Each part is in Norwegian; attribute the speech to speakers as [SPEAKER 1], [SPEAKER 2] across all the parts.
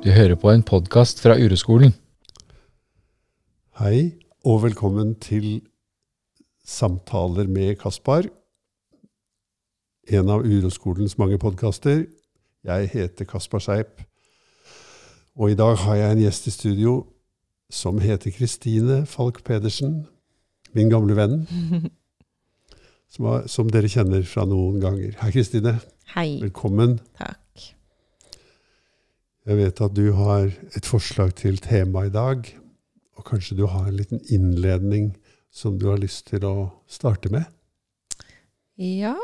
[SPEAKER 1] Du hører på en podkast fra Ureskolen.
[SPEAKER 2] Hei, og velkommen til Samtaler med Kaspar. En av Uroskolens mange podkaster. Jeg heter Kaspar Seip. Og i dag har jeg en gjest i studio som heter Kristine Falk Pedersen. Min gamle venn. Som, har, som dere kjenner fra noen ganger. Hei, Kristine.
[SPEAKER 3] Hei.
[SPEAKER 2] Velkommen.
[SPEAKER 3] Takk.
[SPEAKER 2] Jeg vet at du har et forslag til tema i dag. Og kanskje du har en liten innledning som du har lyst til å starte med?
[SPEAKER 3] Ja,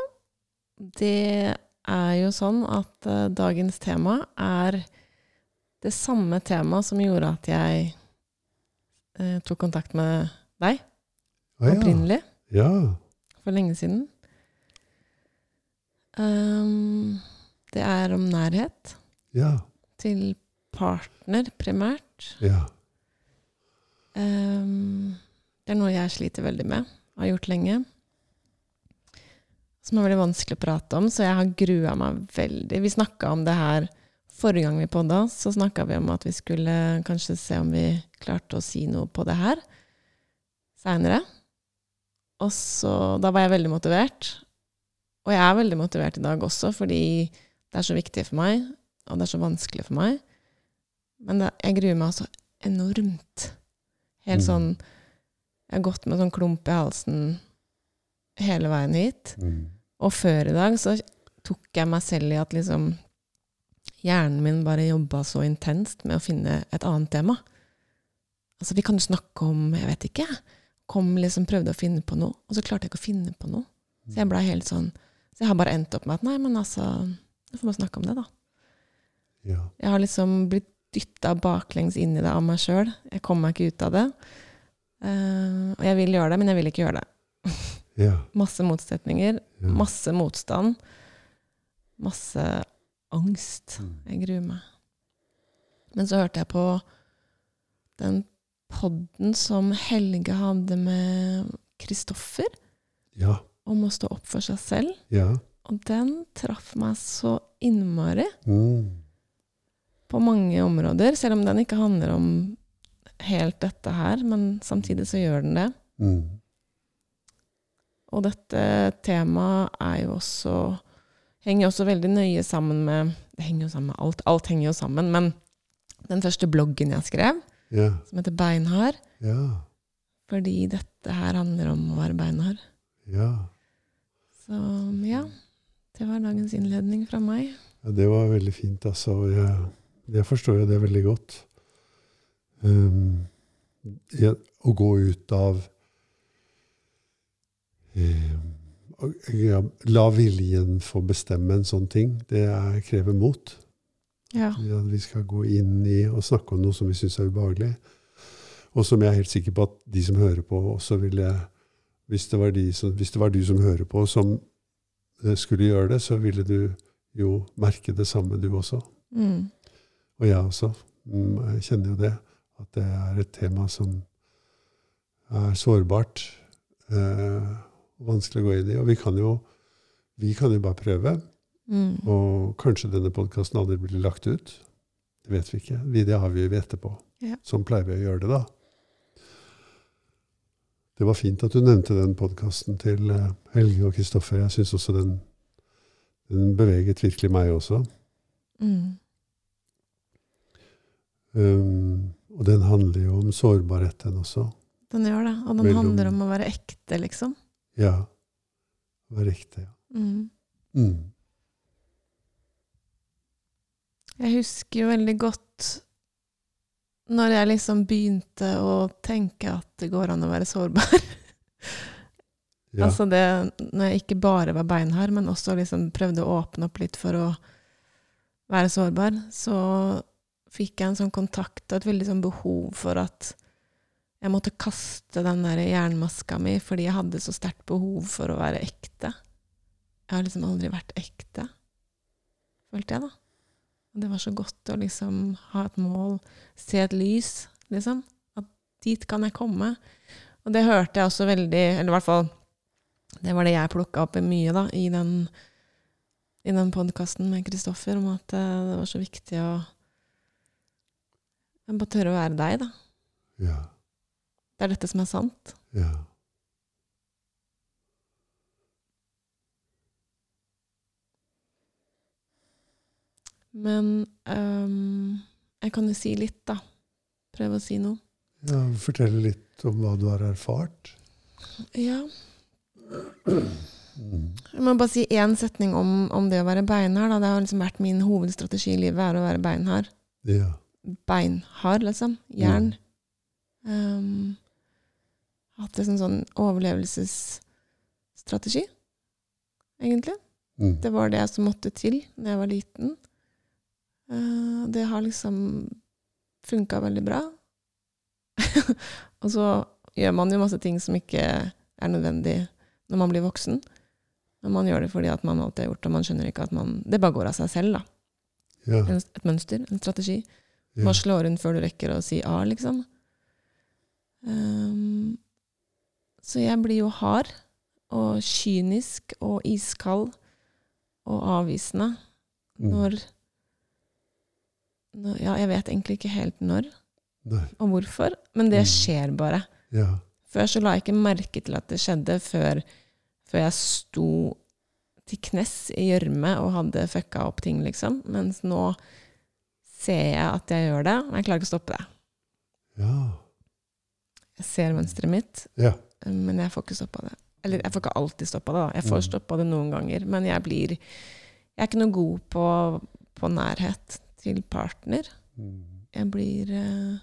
[SPEAKER 3] det er jo sånn at uh, dagens tema er det samme temaet som gjorde at jeg uh, tok kontakt med deg
[SPEAKER 2] Ah, ja.
[SPEAKER 3] opprinnelig,
[SPEAKER 2] Ja.
[SPEAKER 3] for lenge siden. Um, det er om nærhet
[SPEAKER 2] Ja.
[SPEAKER 3] Til partner, primært.
[SPEAKER 2] Ja.
[SPEAKER 3] Um, det er noe jeg sliter veldig med, har gjort lenge. Som er veldig vanskelig å prate om, så jeg har grua meg veldig. Vi snakka om det her forrige gang vi podda, så snakka vi om at vi skulle kanskje se om vi klarte å si noe på det her seinere. Og så Da var jeg veldig motivert. Og jeg er veldig motivert i dag også, fordi det er så viktig for meg, og det er så vanskelig for meg. Men det, jeg gruer meg så enormt. Helt
[SPEAKER 2] Mm.
[SPEAKER 3] sånn Jeg har gått med sånn klump i halsen hele veien hit.
[SPEAKER 2] Mm.
[SPEAKER 3] Og før i dag så tok jeg meg selv i at liksom hjernen min bare jobba så intenst med å finne et annet tema. Altså, vi kan jo snakke om Jeg vet ikke. Kom liksom, prøvde å finne på noe, og så klarte jeg ikke å finne på noe. Så jeg ble helt sånn Så jeg har bare endt opp med at nei, men altså Jeg får bare snakke om det, da.
[SPEAKER 2] Ja.
[SPEAKER 3] Jeg har liksom blitt dytta baklengs inn i det av meg sjøl. Jeg kommer meg ikke ut av det. Uh, og jeg vil gjøre det, men jeg vil ikke gjøre det.
[SPEAKER 2] Ja.
[SPEAKER 3] Masse motsetninger,
[SPEAKER 2] ja.
[SPEAKER 3] masse motstand. Masse angst.
[SPEAKER 2] Mm.
[SPEAKER 3] Jeg gruer meg. Men så hørte jeg på den podden som Helge hadde med Kristoffer,
[SPEAKER 2] Ja.
[SPEAKER 3] om å stå opp for seg selv.
[SPEAKER 2] Ja.
[SPEAKER 3] Og den traff meg så innmari.
[SPEAKER 2] Mm.
[SPEAKER 3] På mange områder, selv om den ikke handler om helt dette her, men samtidig så gjør den det.
[SPEAKER 2] Mm.
[SPEAKER 3] Og dette temaet er jo også henger også veldig nøye sammen med Det henger jo sammen med alt. Alt henger jo sammen. Men den første bloggen jeg skrev,
[SPEAKER 2] Ja.
[SPEAKER 3] som heter Beinhard,
[SPEAKER 2] Ja.
[SPEAKER 3] fordi dette her handler om å være beinhard.
[SPEAKER 2] Ja.
[SPEAKER 3] Så ja, det var dagens innledning fra meg.
[SPEAKER 2] ja. Det var veldig fint, altså. Jeg, jeg forstår jo det veldig godt. Um, jeg, å gå ut av um, ja, La viljen få bestemme en sånn ting, det er, krever mot.
[SPEAKER 3] Ja.
[SPEAKER 2] Ja, vi skal gå inn i og snakke om noe som vi syns er ubehagelig. Og som jeg er helt sikker på at de som hører på, også ville Hvis det var, de som, hvis det var du som hører på, som eh, skulle gjøre det, så ville du jo merke det samme, du også.
[SPEAKER 3] Mm.
[SPEAKER 2] Og jeg også. Mm, Jeg kjenner jo det. At det er et tema som er sårbart. Eh, vanskelig å gå inn i. Og vi kan jo, vi kan jo bare prøve.
[SPEAKER 3] Mm.
[SPEAKER 2] Og kanskje denne podkasten aldri blir lagt ut. Det vet vi ikke. Vi, det har vi jo etterpå.
[SPEAKER 3] Ja.
[SPEAKER 2] Sånn pleier vi å gjøre det, da. Det var fint at du nevnte den podkasten til eh, Helge og Kristoffer. Jeg syns også den, den beveget virkelig meg også.
[SPEAKER 3] Mm.
[SPEAKER 2] Um, og den handler jo om sårbarhet, den også.
[SPEAKER 3] Den gjør det. Og den
[SPEAKER 2] Mellom-
[SPEAKER 3] handler om å være ekte, liksom.
[SPEAKER 2] Ja. Være ekte. Ja.
[SPEAKER 3] Mm.
[SPEAKER 2] Mm.
[SPEAKER 3] Jeg husker jo veldig godt når jeg liksom begynte å tenke at det går an å være sårbar.
[SPEAKER 2] Ja.
[SPEAKER 3] Altså det når jeg ikke bare var beinhard, men også liksom prøvde å åpne opp litt for å være sårbar, så fikk jeg en sånn kontakt og et veldig sånn behov for at jeg måtte kaste den der jernmaska mi fordi jeg hadde så sterkt behov for å være ekte. Jeg har liksom aldri vært ekte, følte jeg, da. Og det var så godt å liksom ha et mål, se et lys, liksom. At dit kan jeg komme. Og det hørte jeg også veldig, eller i hvert fall det var det jeg plukka opp mye da, i den, i den podkasten med Kristoffer, om at eh, det var så viktig å Men bare tørre å være deg, da.
[SPEAKER 2] Ja.
[SPEAKER 3] Det er dette som er sant.
[SPEAKER 2] Ja.
[SPEAKER 3] Men um, jeg kan jo si litt, da. Prøve å si noe.
[SPEAKER 2] ja. Fortelle litt om hva du har erfart.
[SPEAKER 3] Ja. Jeg må bare si én setning om, om det å være beinhard. Da. Det har liksom vært min hovedstrategi i livet, er å være beinhard.
[SPEAKER 2] Ja.
[SPEAKER 3] Beinhard, liksom. Jern. Um, hatt en sånn overlevelsesstrategi, egentlig.
[SPEAKER 2] Mm.
[SPEAKER 3] Det var det som måtte til når jeg var liten. Uh, det har liksom funka veldig bra. og så gjør man jo masse ting som ikke er nødvendig når man blir voksen. Men man gjør det fordi at man alltid har gjort det, og man skjønner ikke at man Det bare går av seg selv, da.
[SPEAKER 2] Ja.
[SPEAKER 3] Et mønster, en strategi.
[SPEAKER 2] Ja.
[SPEAKER 3] Slår hun før du rekker å si A, liksom. Um, så jeg blir jo hard og kynisk og iskald og avvisende
[SPEAKER 2] Mm.
[SPEAKER 3] når, når Ja, jeg vet egentlig ikke helt når
[SPEAKER 2] Nei.
[SPEAKER 3] og hvorfor, men det
[SPEAKER 2] Mm.
[SPEAKER 3] skjer bare.
[SPEAKER 2] Ja.
[SPEAKER 3] Før så la jeg ikke merke til at det skjedde, før, før jeg sto til knes i gjørme og hadde fucka opp ting, liksom. Mens nå ser jeg at jeg gjør det, men jeg klarer ikke å stoppe det.
[SPEAKER 2] Ja.
[SPEAKER 3] Jeg ser mønsteret mitt,
[SPEAKER 2] Ja.
[SPEAKER 3] men jeg får ikke stoppa det. Eller jeg får ikke alltid stoppa det, da. Jeg får stoppa det noen ganger, men jeg blir Jeg er ikke noe god på, på nærhet til partner.
[SPEAKER 2] Mm.
[SPEAKER 3] Jeg blir eh,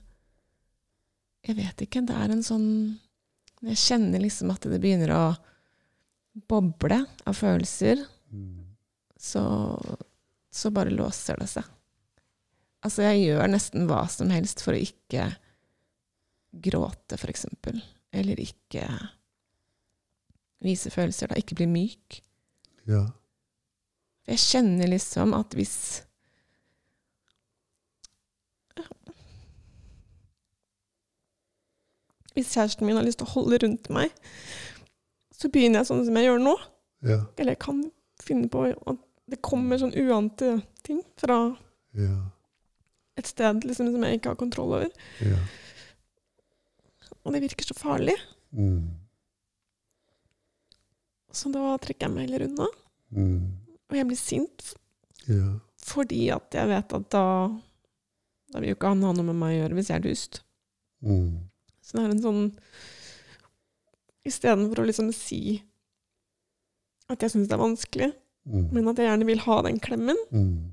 [SPEAKER 3] Jeg vet ikke. Det er en sånn Jeg kjenner liksom at det begynner å boble av følelser,
[SPEAKER 2] Mm.
[SPEAKER 3] så, så bare låser det seg. Altså, jeg gjør nesten hva som helst for å ikke gråte, eksempel. Eller ikke vise følelser, da. Ikke bli myk.
[SPEAKER 2] Ja.
[SPEAKER 3] Jeg kjenner liksom at hvis Hvis kjæresten min har lyst til å holde rundt meg, så begynner jeg sånn som jeg gjør nå.
[SPEAKER 2] Ja.
[SPEAKER 3] Eller jeg kan finne på at det kommer sånn uante ting fra
[SPEAKER 2] Ja.
[SPEAKER 3] Et sted liksom, som jeg ikke har kontroll over.
[SPEAKER 2] Ja.
[SPEAKER 3] Og det virker så farlig.
[SPEAKER 2] Mm.
[SPEAKER 3] Så da trekker jeg meg heller unna.
[SPEAKER 2] Mm.
[SPEAKER 3] Og jeg blir sint
[SPEAKER 2] Ja.
[SPEAKER 3] fordi at jeg vet at da Da vil jo ikke han ha noe med meg å gjøre hvis jeg er dust.
[SPEAKER 2] Mm.
[SPEAKER 3] Så det er en sånn Istedenfor å liksom si at jeg syns det er vanskelig,
[SPEAKER 2] Mm.
[SPEAKER 3] men at jeg gjerne vil ha den klemmen,
[SPEAKER 2] Mm.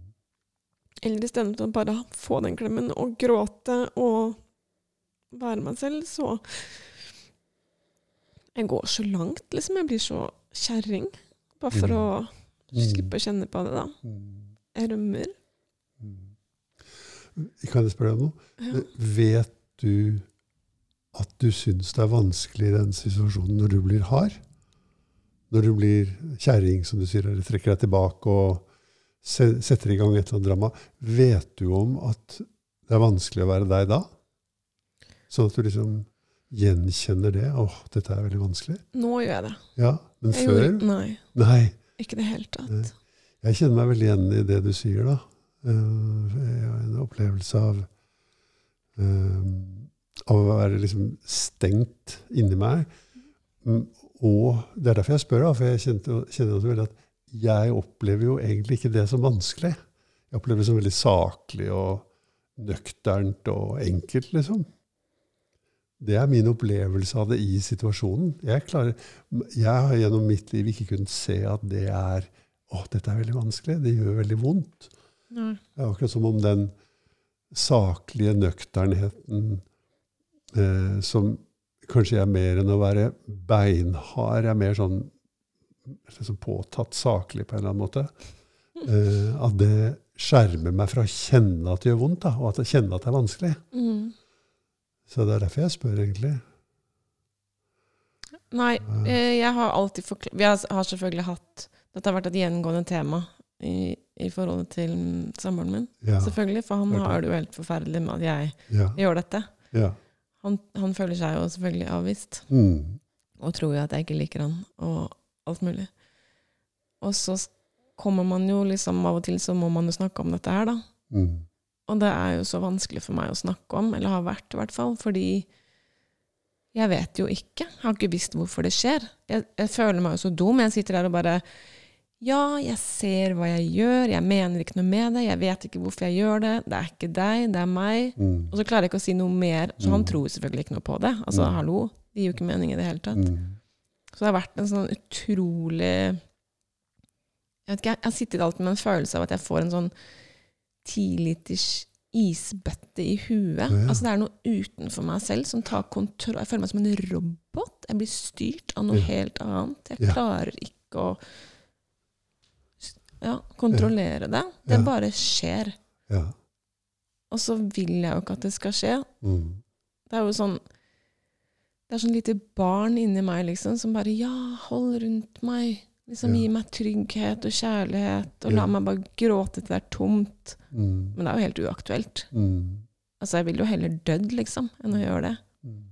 [SPEAKER 3] Eller istedenfor å bare få den klemmen og gråte og være meg selv, så Jeg går så langt, liksom. Jeg blir så kjerring. Bare for
[SPEAKER 2] Mm.
[SPEAKER 3] å
[SPEAKER 2] Mm.
[SPEAKER 3] slippe å kjenne på det, da.
[SPEAKER 2] Mm.
[SPEAKER 3] Jeg rømmer.
[SPEAKER 2] Mm. Kan jeg spørre deg om noe?
[SPEAKER 3] Ja.
[SPEAKER 2] Vet du at du syns det er vanskelig i den situasjonen når du blir hard? Når du blir kjerring, som du sier, eller trekker deg tilbake og setter i gang et eller annet drama. Vet du om at det er vanskelig å være deg da? Sånn at du liksom gjenkjenner det? Åh, dette er veldig vanskelig.
[SPEAKER 3] Nå gjør jeg det.
[SPEAKER 2] Ja, men
[SPEAKER 3] Jeg
[SPEAKER 2] før?
[SPEAKER 3] gjorde, nei,
[SPEAKER 2] Nei.
[SPEAKER 3] ikke det hele tatt.
[SPEAKER 2] Nei. Jeg kjenner meg veldig igjen i det du sier, da. Eh, Jeg har en opplevelse av eh, Av å være liksom stengt inni meg. Mm, Og det er derfor jeg spør, da, for jeg kjenner også veldig at jeg opplever jo egentlig ikke det som vanskelig. Jeg opplever det som veldig saklig og nøkternt og enkelt, liksom. Det er min opplevelse av det i situasjonen. Jeg, klarer, jeg har gjennom mitt liv ikke kunnet se at det er å, dette er veldig vanskelig. Det gjør veldig vondt.
[SPEAKER 3] Nei.
[SPEAKER 2] Det er akkurat som om den saklige nøkternheten eh, som kanskje er mer enn å være beinhard, er mer sånn liksom påtatt saklig på en eller annen måte. Uh, at det skjermer meg fra å kjenne at det gjør vondt, da, og at jeg kjenner at det er vanskelig.
[SPEAKER 3] Mm.
[SPEAKER 2] Så det er derfor jeg spør, egentlig.
[SPEAKER 3] Nei, eh, jeg har alltid forklart Vi har, har selvfølgelig hatt Dette har vært et gjengående tema i, i forholdet til samboeren min.
[SPEAKER 2] Ja,
[SPEAKER 3] Selvfølgelig, for han har det jo helt forferdelig med at jeg
[SPEAKER 2] ja,
[SPEAKER 3] gjør dette.
[SPEAKER 2] ja.
[SPEAKER 3] Han, han føler seg jo selvfølgelig avvist,
[SPEAKER 2] Mm,
[SPEAKER 3] og tror jo at jeg ikke liker han, og alt mulig. Og så kommer man jo liksom Av og til så må man jo snakke om dette her, da.
[SPEAKER 2] mm,
[SPEAKER 3] Og det er jo så vanskelig for meg å snakke om, eller har vært i hvert fall, fordi jeg vet jo ikke. Jeg har ikke visst hvorfor det skjer. Jeg, jeg føler meg jo så dum. Jeg sitter der og bare Ja, jeg ser hva jeg gjør, jeg mener ikke noe med det, jeg vet ikke hvorfor jeg gjør det, det er ikke deg, det er meg.
[SPEAKER 2] Mm.
[SPEAKER 3] Og så klarer jeg ikke å si noe mer, så han
[SPEAKER 2] Mm.
[SPEAKER 3] tror selvfølgelig ikke noe på det. Altså,
[SPEAKER 2] Mm.
[SPEAKER 3] hallo, det gir jo ikke mening i det hele tatt. Så det har vært en sånn utrolig Jeg vet ikke, jeg har sittet alltid med en følelse av at jeg får en sånn tiliters isbøtte i huet.
[SPEAKER 2] Ja.
[SPEAKER 3] Altså Det er noe utenfor meg selv som tar kontroll. Jeg føler meg som en robot. Jeg blir styrt av noe
[SPEAKER 2] Ja.
[SPEAKER 3] helt annet. Jeg
[SPEAKER 2] Ja.
[SPEAKER 3] klarer ikke å ja, kontrollere det. Det bare skjer.
[SPEAKER 2] Ja.
[SPEAKER 3] Og så vil jeg jo ikke at det skal skje.
[SPEAKER 2] Mm.
[SPEAKER 3] Det er jo sånn Det er sånn lite barn inni meg liksom, som bare Ja, hold rundt meg. Liksom
[SPEAKER 2] Ja.
[SPEAKER 3] Gi meg trygghet og kjærlighet, og
[SPEAKER 2] Ja.
[SPEAKER 3] la meg bare gråte til det er tomt.
[SPEAKER 2] Mm.
[SPEAKER 3] Men det er jo helt uaktuelt.
[SPEAKER 2] Mm.
[SPEAKER 3] Altså, jeg vil jo heller dødd, liksom, enn å gjøre det.
[SPEAKER 2] Mm.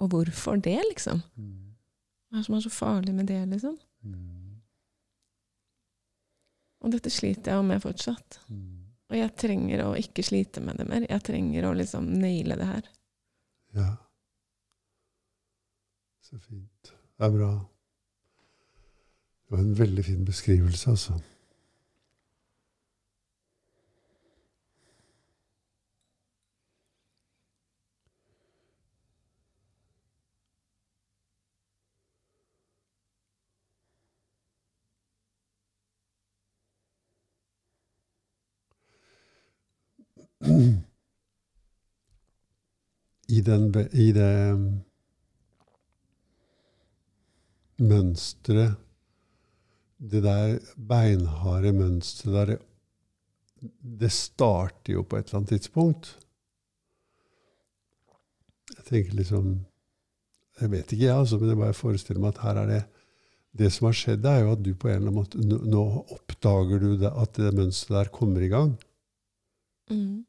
[SPEAKER 3] Og hvorfor det, liksom?
[SPEAKER 2] Mm.
[SPEAKER 3] Hva er det som er så farlig med det, liksom?
[SPEAKER 2] Mm.
[SPEAKER 3] Og dette sliter jeg jo med fortsatt.
[SPEAKER 2] Mm.
[SPEAKER 3] Og jeg trenger å ikke slite med det mer. Jeg trenger å liksom naile det her.
[SPEAKER 2] Ja. Så fint. Det er bra. Det var en veldig fin beskrivelse, altså. I, den, i det mønsteret Det der beinharde mønsteret der Det starter jo på et eller annet tidspunkt. Jeg tenker liksom Jeg vet ikke, jeg, altså, men jeg bare forestiller meg at her er det Det som har skjedd, er jo at du på en eller annen måte Nå, oppdager du det, at det mønsteret der kommer i gang.
[SPEAKER 3] Mm.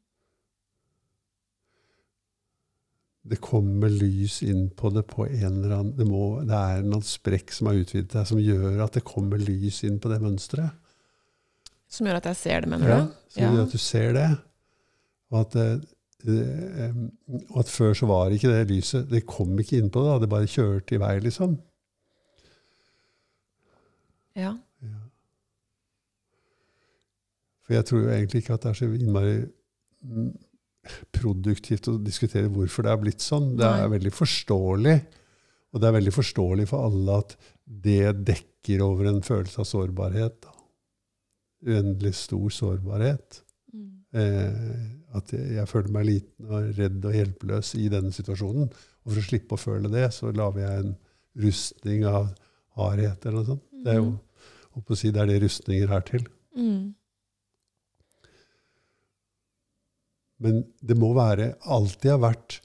[SPEAKER 2] Det kommer lys inn på det på en eller annen Det, må, det er en sprekk som har utvidet seg, som gjør at det kommer lys inn på det mønsteret.
[SPEAKER 3] Som gjør at jeg ser det, mener
[SPEAKER 2] Ja,
[SPEAKER 3] du?
[SPEAKER 2] så gjør at du ser det. Og at, det, eh, og at før så var ikke det lyset Det kom ikke inn på det, da, det bare kjørte i vei, liksom.
[SPEAKER 3] Ja.
[SPEAKER 2] Ja. For jeg tror jo egentlig ikke at det er så innmari produktivt å diskutere hvorfor det har blitt sånn. Det er veldig forståelig. Og det er veldig forståelig for alle at det dekker over en følelse av sårbarhet. Da. Uendelig stor sårbarhet.
[SPEAKER 3] Mm.
[SPEAKER 2] Eh, at jeg, jeg føler meg liten og redd og hjelpeløs i denne situasjonen. Og for å slippe å føle det, så lager jeg en rustning av hardhet eller noe sånt. Det er jo holdt å si, det er det rustninger er til.
[SPEAKER 3] Mm.
[SPEAKER 2] Men det må være, alltid ha vært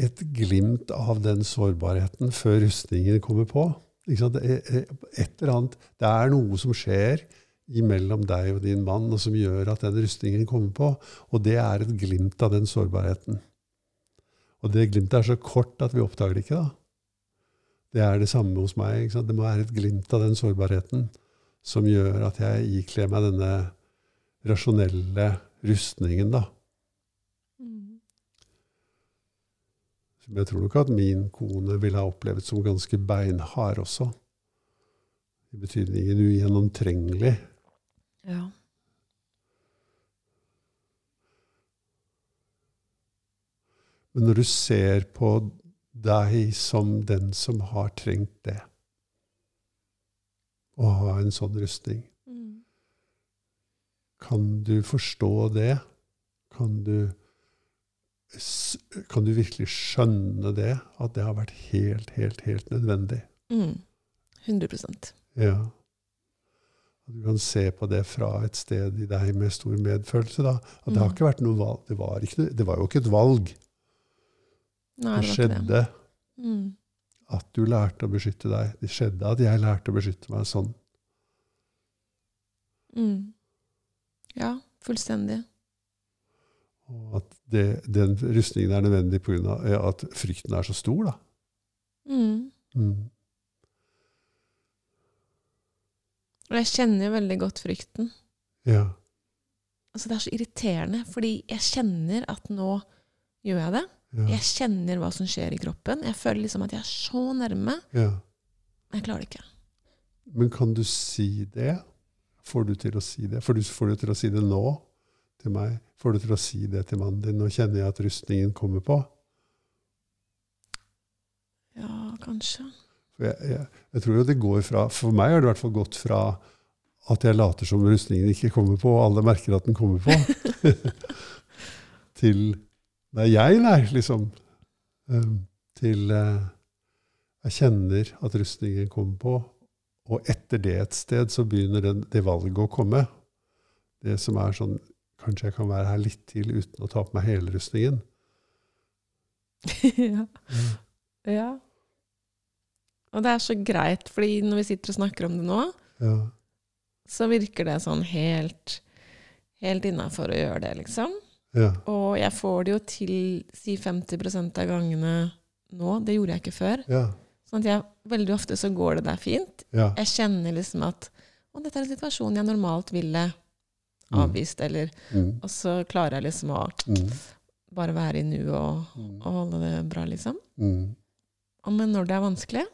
[SPEAKER 2] et glimt av den sårbarheten før rustningen kommer på. Er- Et eller annet, det er noe som skjer imellom deg og din mann, og som gjør at den rustningen kommer på. Og det er et glimt av den sårbarheten. Og det glimtet er så kort at vi oppdager det ikke. da. Det er det samme hos meg. Det må være et glimt av den sårbarheten som gjør at jeg ikler meg denne rasjonelle rustningen. da. Som jeg tror nok at min kone ville ha opplevd som ganske beinhard også. I betydningen ugjennomtrengelig.
[SPEAKER 3] Ja.
[SPEAKER 2] Men når du ser på deg som den som har trengt det, å ha en sånn rustning,
[SPEAKER 3] Mm.
[SPEAKER 2] kan du forstå det? Kan du, kan du virkelig skjønne det? At det har vært helt, helt, helt nødvendig?
[SPEAKER 3] Mm. 100
[SPEAKER 2] Ja. At du kan se på det fra et sted i deg med stor medfølelse. da. At det har
[SPEAKER 3] Mm.
[SPEAKER 2] ikke vært noe valg. Det var, ikke, det var jo ikke et valg.
[SPEAKER 3] Nei,
[SPEAKER 2] Det
[SPEAKER 3] det
[SPEAKER 2] skjedde
[SPEAKER 3] det. Mm.
[SPEAKER 2] at du lærte å beskytte deg. Det skjedde at jeg lærte å beskytte meg sånn.
[SPEAKER 3] Mm. Ja, fullstendig.
[SPEAKER 2] Og at det, den rustningen er nødvendig pga. at frykten er så stor. da.
[SPEAKER 3] Mm.
[SPEAKER 2] Mm.
[SPEAKER 3] Jeg kjenner jo veldig godt frykten.
[SPEAKER 2] Ja.
[SPEAKER 3] altså Det er så irriterende, fordi jeg kjenner at nå gjør jeg det.
[SPEAKER 2] Ja.
[SPEAKER 3] Jeg kjenner hva som skjer i kroppen. Jeg føler liksom at jeg er så nærme.
[SPEAKER 2] ja.
[SPEAKER 3] Jeg klarer det ikke.
[SPEAKER 2] Men kan du si det? Får du til å si det? Får du, får du til å si det nå til meg? Får du til å si det til mannen din? Nå kjenner jeg at rustningen kommer på.
[SPEAKER 3] Ja, kanskje.
[SPEAKER 2] Jeg, jeg, jeg tror jo det går fra For meg har det i hvert fall gått fra at jeg later som rustningen ikke kommer på, og alle merker at den kommer på, til Det er jeg, nei, liksom. Um, til eh, jeg kjenner at rustningen kommer på, og etter det et sted så begynner den, det valget å komme. Det som er sånn Kanskje jeg kan være her litt til uten å ta på meg hele ja.
[SPEAKER 3] ja. ja. Og det er så greit, fordi når vi sitter og snakker om det nå,
[SPEAKER 2] Ja.
[SPEAKER 3] så virker det sånn helt, helt innafor å gjøre det, liksom.
[SPEAKER 2] Ja.
[SPEAKER 3] Og jeg får det jo til si 50% av gangene nå. Det gjorde jeg ikke før.
[SPEAKER 2] Ja.
[SPEAKER 3] Sånn at jeg, veldig ofte så går det der fint. Jeg kjenner liksom at å, dette er en situasjon jeg normalt ville avvist, eller
[SPEAKER 2] Mm.
[SPEAKER 3] Og så klarer jeg liksom å
[SPEAKER 2] Mm.
[SPEAKER 3] bare være i nuet og,
[SPEAKER 2] Mm.
[SPEAKER 3] og holde det bra, liksom.
[SPEAKER 2] Mm.
[SPEAKER 3] Og men når det er vanskelig,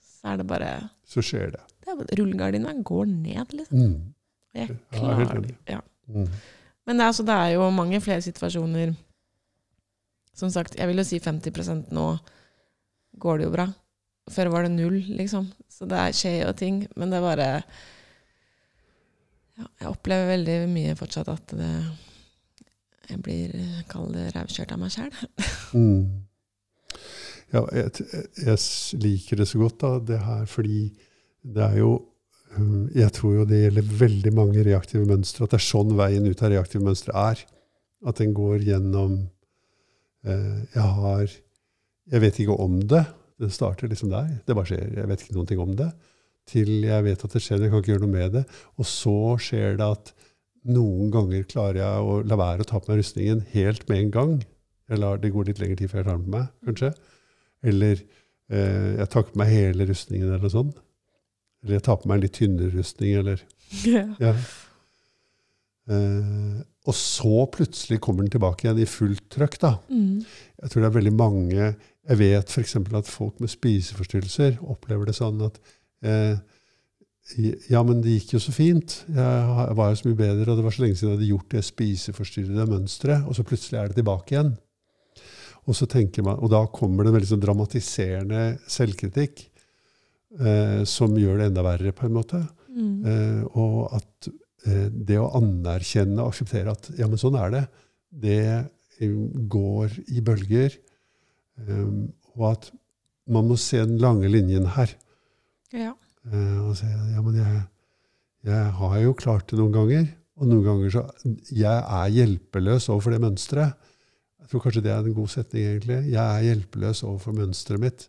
[SPEAKER 3] så er det bare
[SPEAKER 2] Så skjer det.
[SPEAKER 3] det Rullegardina går ned, liksom.
[SPEAKER 2] Mm.
[SPEAKER 3] Og jeg klarer det. Ja.
[SPEAKER 2] Mm.
[SPEAKER 3] Men det er, altså, det er jo mange flere situasjoner Som sagt, jeg vil jo si 50% nå går det jo bra. Før var det null, liksom. Så det er- skjer jo ting. Men det er bare ja, Jeg opplever veldig mye fortsatt at det, jeg blir kall rævkjørt av meg sjæl.
[SPEAKER 2] Mm. Ja, jeg, jeg liker det så godt, da, det her, fordi det er jo um, Jeg tror jo det gjelder veldig mange reaktive mønstre, at det er sånn veien ut av reaktive mønstre er. At den går gjennom eh, Jeg har Jeg vet ikke om det. Det starter liksom der. Det bare skjer. Jeg vet ikke noen ting om det. Til jeg vet at det skjer, jeg kan ikke gjøre noe med det. Og så skjer det at noen ganger klarer jeg å la være å ta på meg rustningen helt med en gang. Jeg lar det gå litt lengre tid før jeg tar den på meg, kanskje. Eller eh, jeg tar på meg hele rustningen, eller noe sånt. Eller jeg tar på meg en litt tynnere rustning, eller
[SPEAKER 3] ja.
[SPEAKER 2] ja. eh, Og så plutselig kommer den tilbake igjen i fullt trøkk, da.
[SPEAKER 3] Mm.
[SPEAKER 2] Jeg tror det er veldig mange Jeg vet f.eks. at folk med spiseforstyrrelser opplever det sånn at eh, Ja, men det gikk jo så fint. Jeg var jo så mye bedre, og det var så lenge siden jeg hadde gjort det spiseforstyrrede mønsteret, og så plutselig er det tilbake igjen. Og, så tenker man, og da kommer det en veldig sånn dramatiserende selvkritikk eh, som gjør det enda verre, på en måte.
[SPEAKER 3] Mm.
[SPEAKER 2] Eh, og at eh, det å anerkjenne og akseptere at ja, men sånn er det, det eh, går i bølger. Eh, og at man må se den lange linjen her.
[SPEAKER 3] Ja.
[SPEAKER 2] Uh, og sier ja, men jeg, jeg har jo klart det noen ganger. Og noen ganger så Jeg er hjelpeløs overfor det mønsteret. Jeg tror kanskje det er en god setning, egentlig. Jeg er hjelpeløs overfor mønsteret mitt.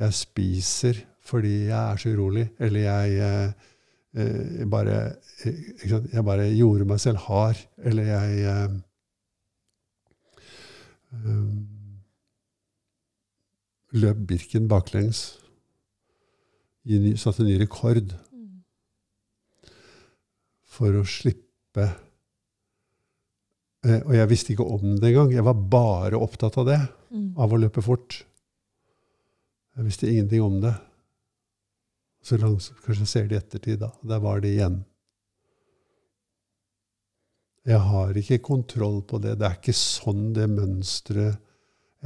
[SPEAKER 2] Jeg spiser fordi jeg er så urolig. Eller jeg eh, eh, bare eh? Jeg bare gjorde meg selv hard. Eller jeg eh, løp Birken baklengs. I satte ny rekord for å slippe eh, Og jeg visste ikke om det engang. Jeg var bare opptatt av det,
[SPEAKER 3] Mm.
[SPEAKER 2] av å løpe fort. Jeg visste ingenting om det. Så langsomt, kanskje jeg ser det i ettertid, da. Der var det igjen. Jeg har ikke kontroll på det. Det er ikke sånn det mønsteret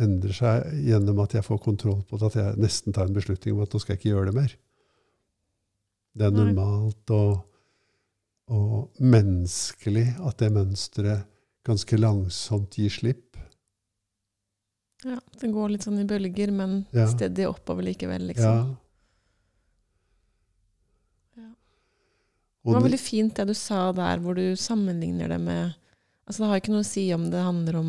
[SPEAKER 2] endrer seg gjennom at jeg får kontroll på det, at jeg nesten tar en beslutning om at nå skal jeg ikke gjøre det mer. Det er normalt og, og menneskelig at det mønsteret ganske langsomt gir slipp.
[SPEAKER 3] ja. Det går litt sånn i bølger, men
[SPEAKER 2] Ja.
[SPEAKER 3] stedig oppover likevel, liksom. Ja. Det var veldig fint det du sa der, hvor du sammenligner det med Altså Det har ikke noe å si om det handler om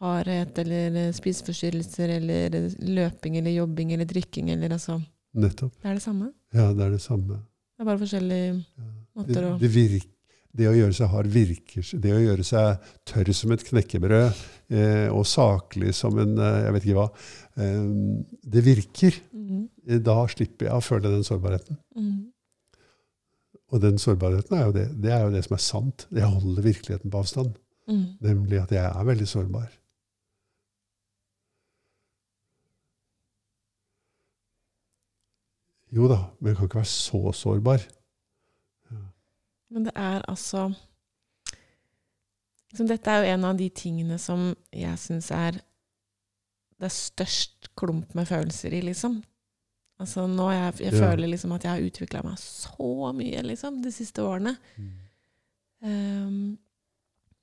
[SPEAKER 3] hardhet eller spiseforstyrrelser eller løping eller jobbing eller drikking eller altså
[SPEAKER 2] nettopp.
[SPEAKER 3] Det er det samme.
[SPEAKER 2] Ja, det er det samme.
[SPEAKER 3] Det er bare forskjellige
[SPEAKER 2] Ja.
[SPEAKER 3] måter
[SPEAKER 2] Det,
[SPEAKER 3] å
[SPEAKER 2] det, virk, det å gjøre seg hard virker Det å gjøre seg tørr som et knekkebrød eh, og saklig som en eh, Jeg vet ikke hva. Eh, det virker.
[SPEAKER 3] Mhm.
[SPEAKER 2] Da slipper jeg å føle den sårbarheten.
[SPEAKER 3] Mhm.
[SPEAKER 2] Og den sårbarheten er jo det, det er jo det som er sant. Jeg holder virkeligheten på avstand.
[SPEAKER 3] Mm.
[SPEAKER 2] Nemlig at jeg er veldig sårbar. Jo da, men jeg kan ikke være så sårbar.
[SPEAKER 3] Men det er altså liksom, Dette er jo en av de tingene som jeg syns er det er størst klump med følelser i, liksom. Altså nå jeg, jeg
[SPEAKER 2] Ja.
[SPEAKER 3] føler liksom at jeg har utvikla meg så mye, liksom, de siste årene. Um,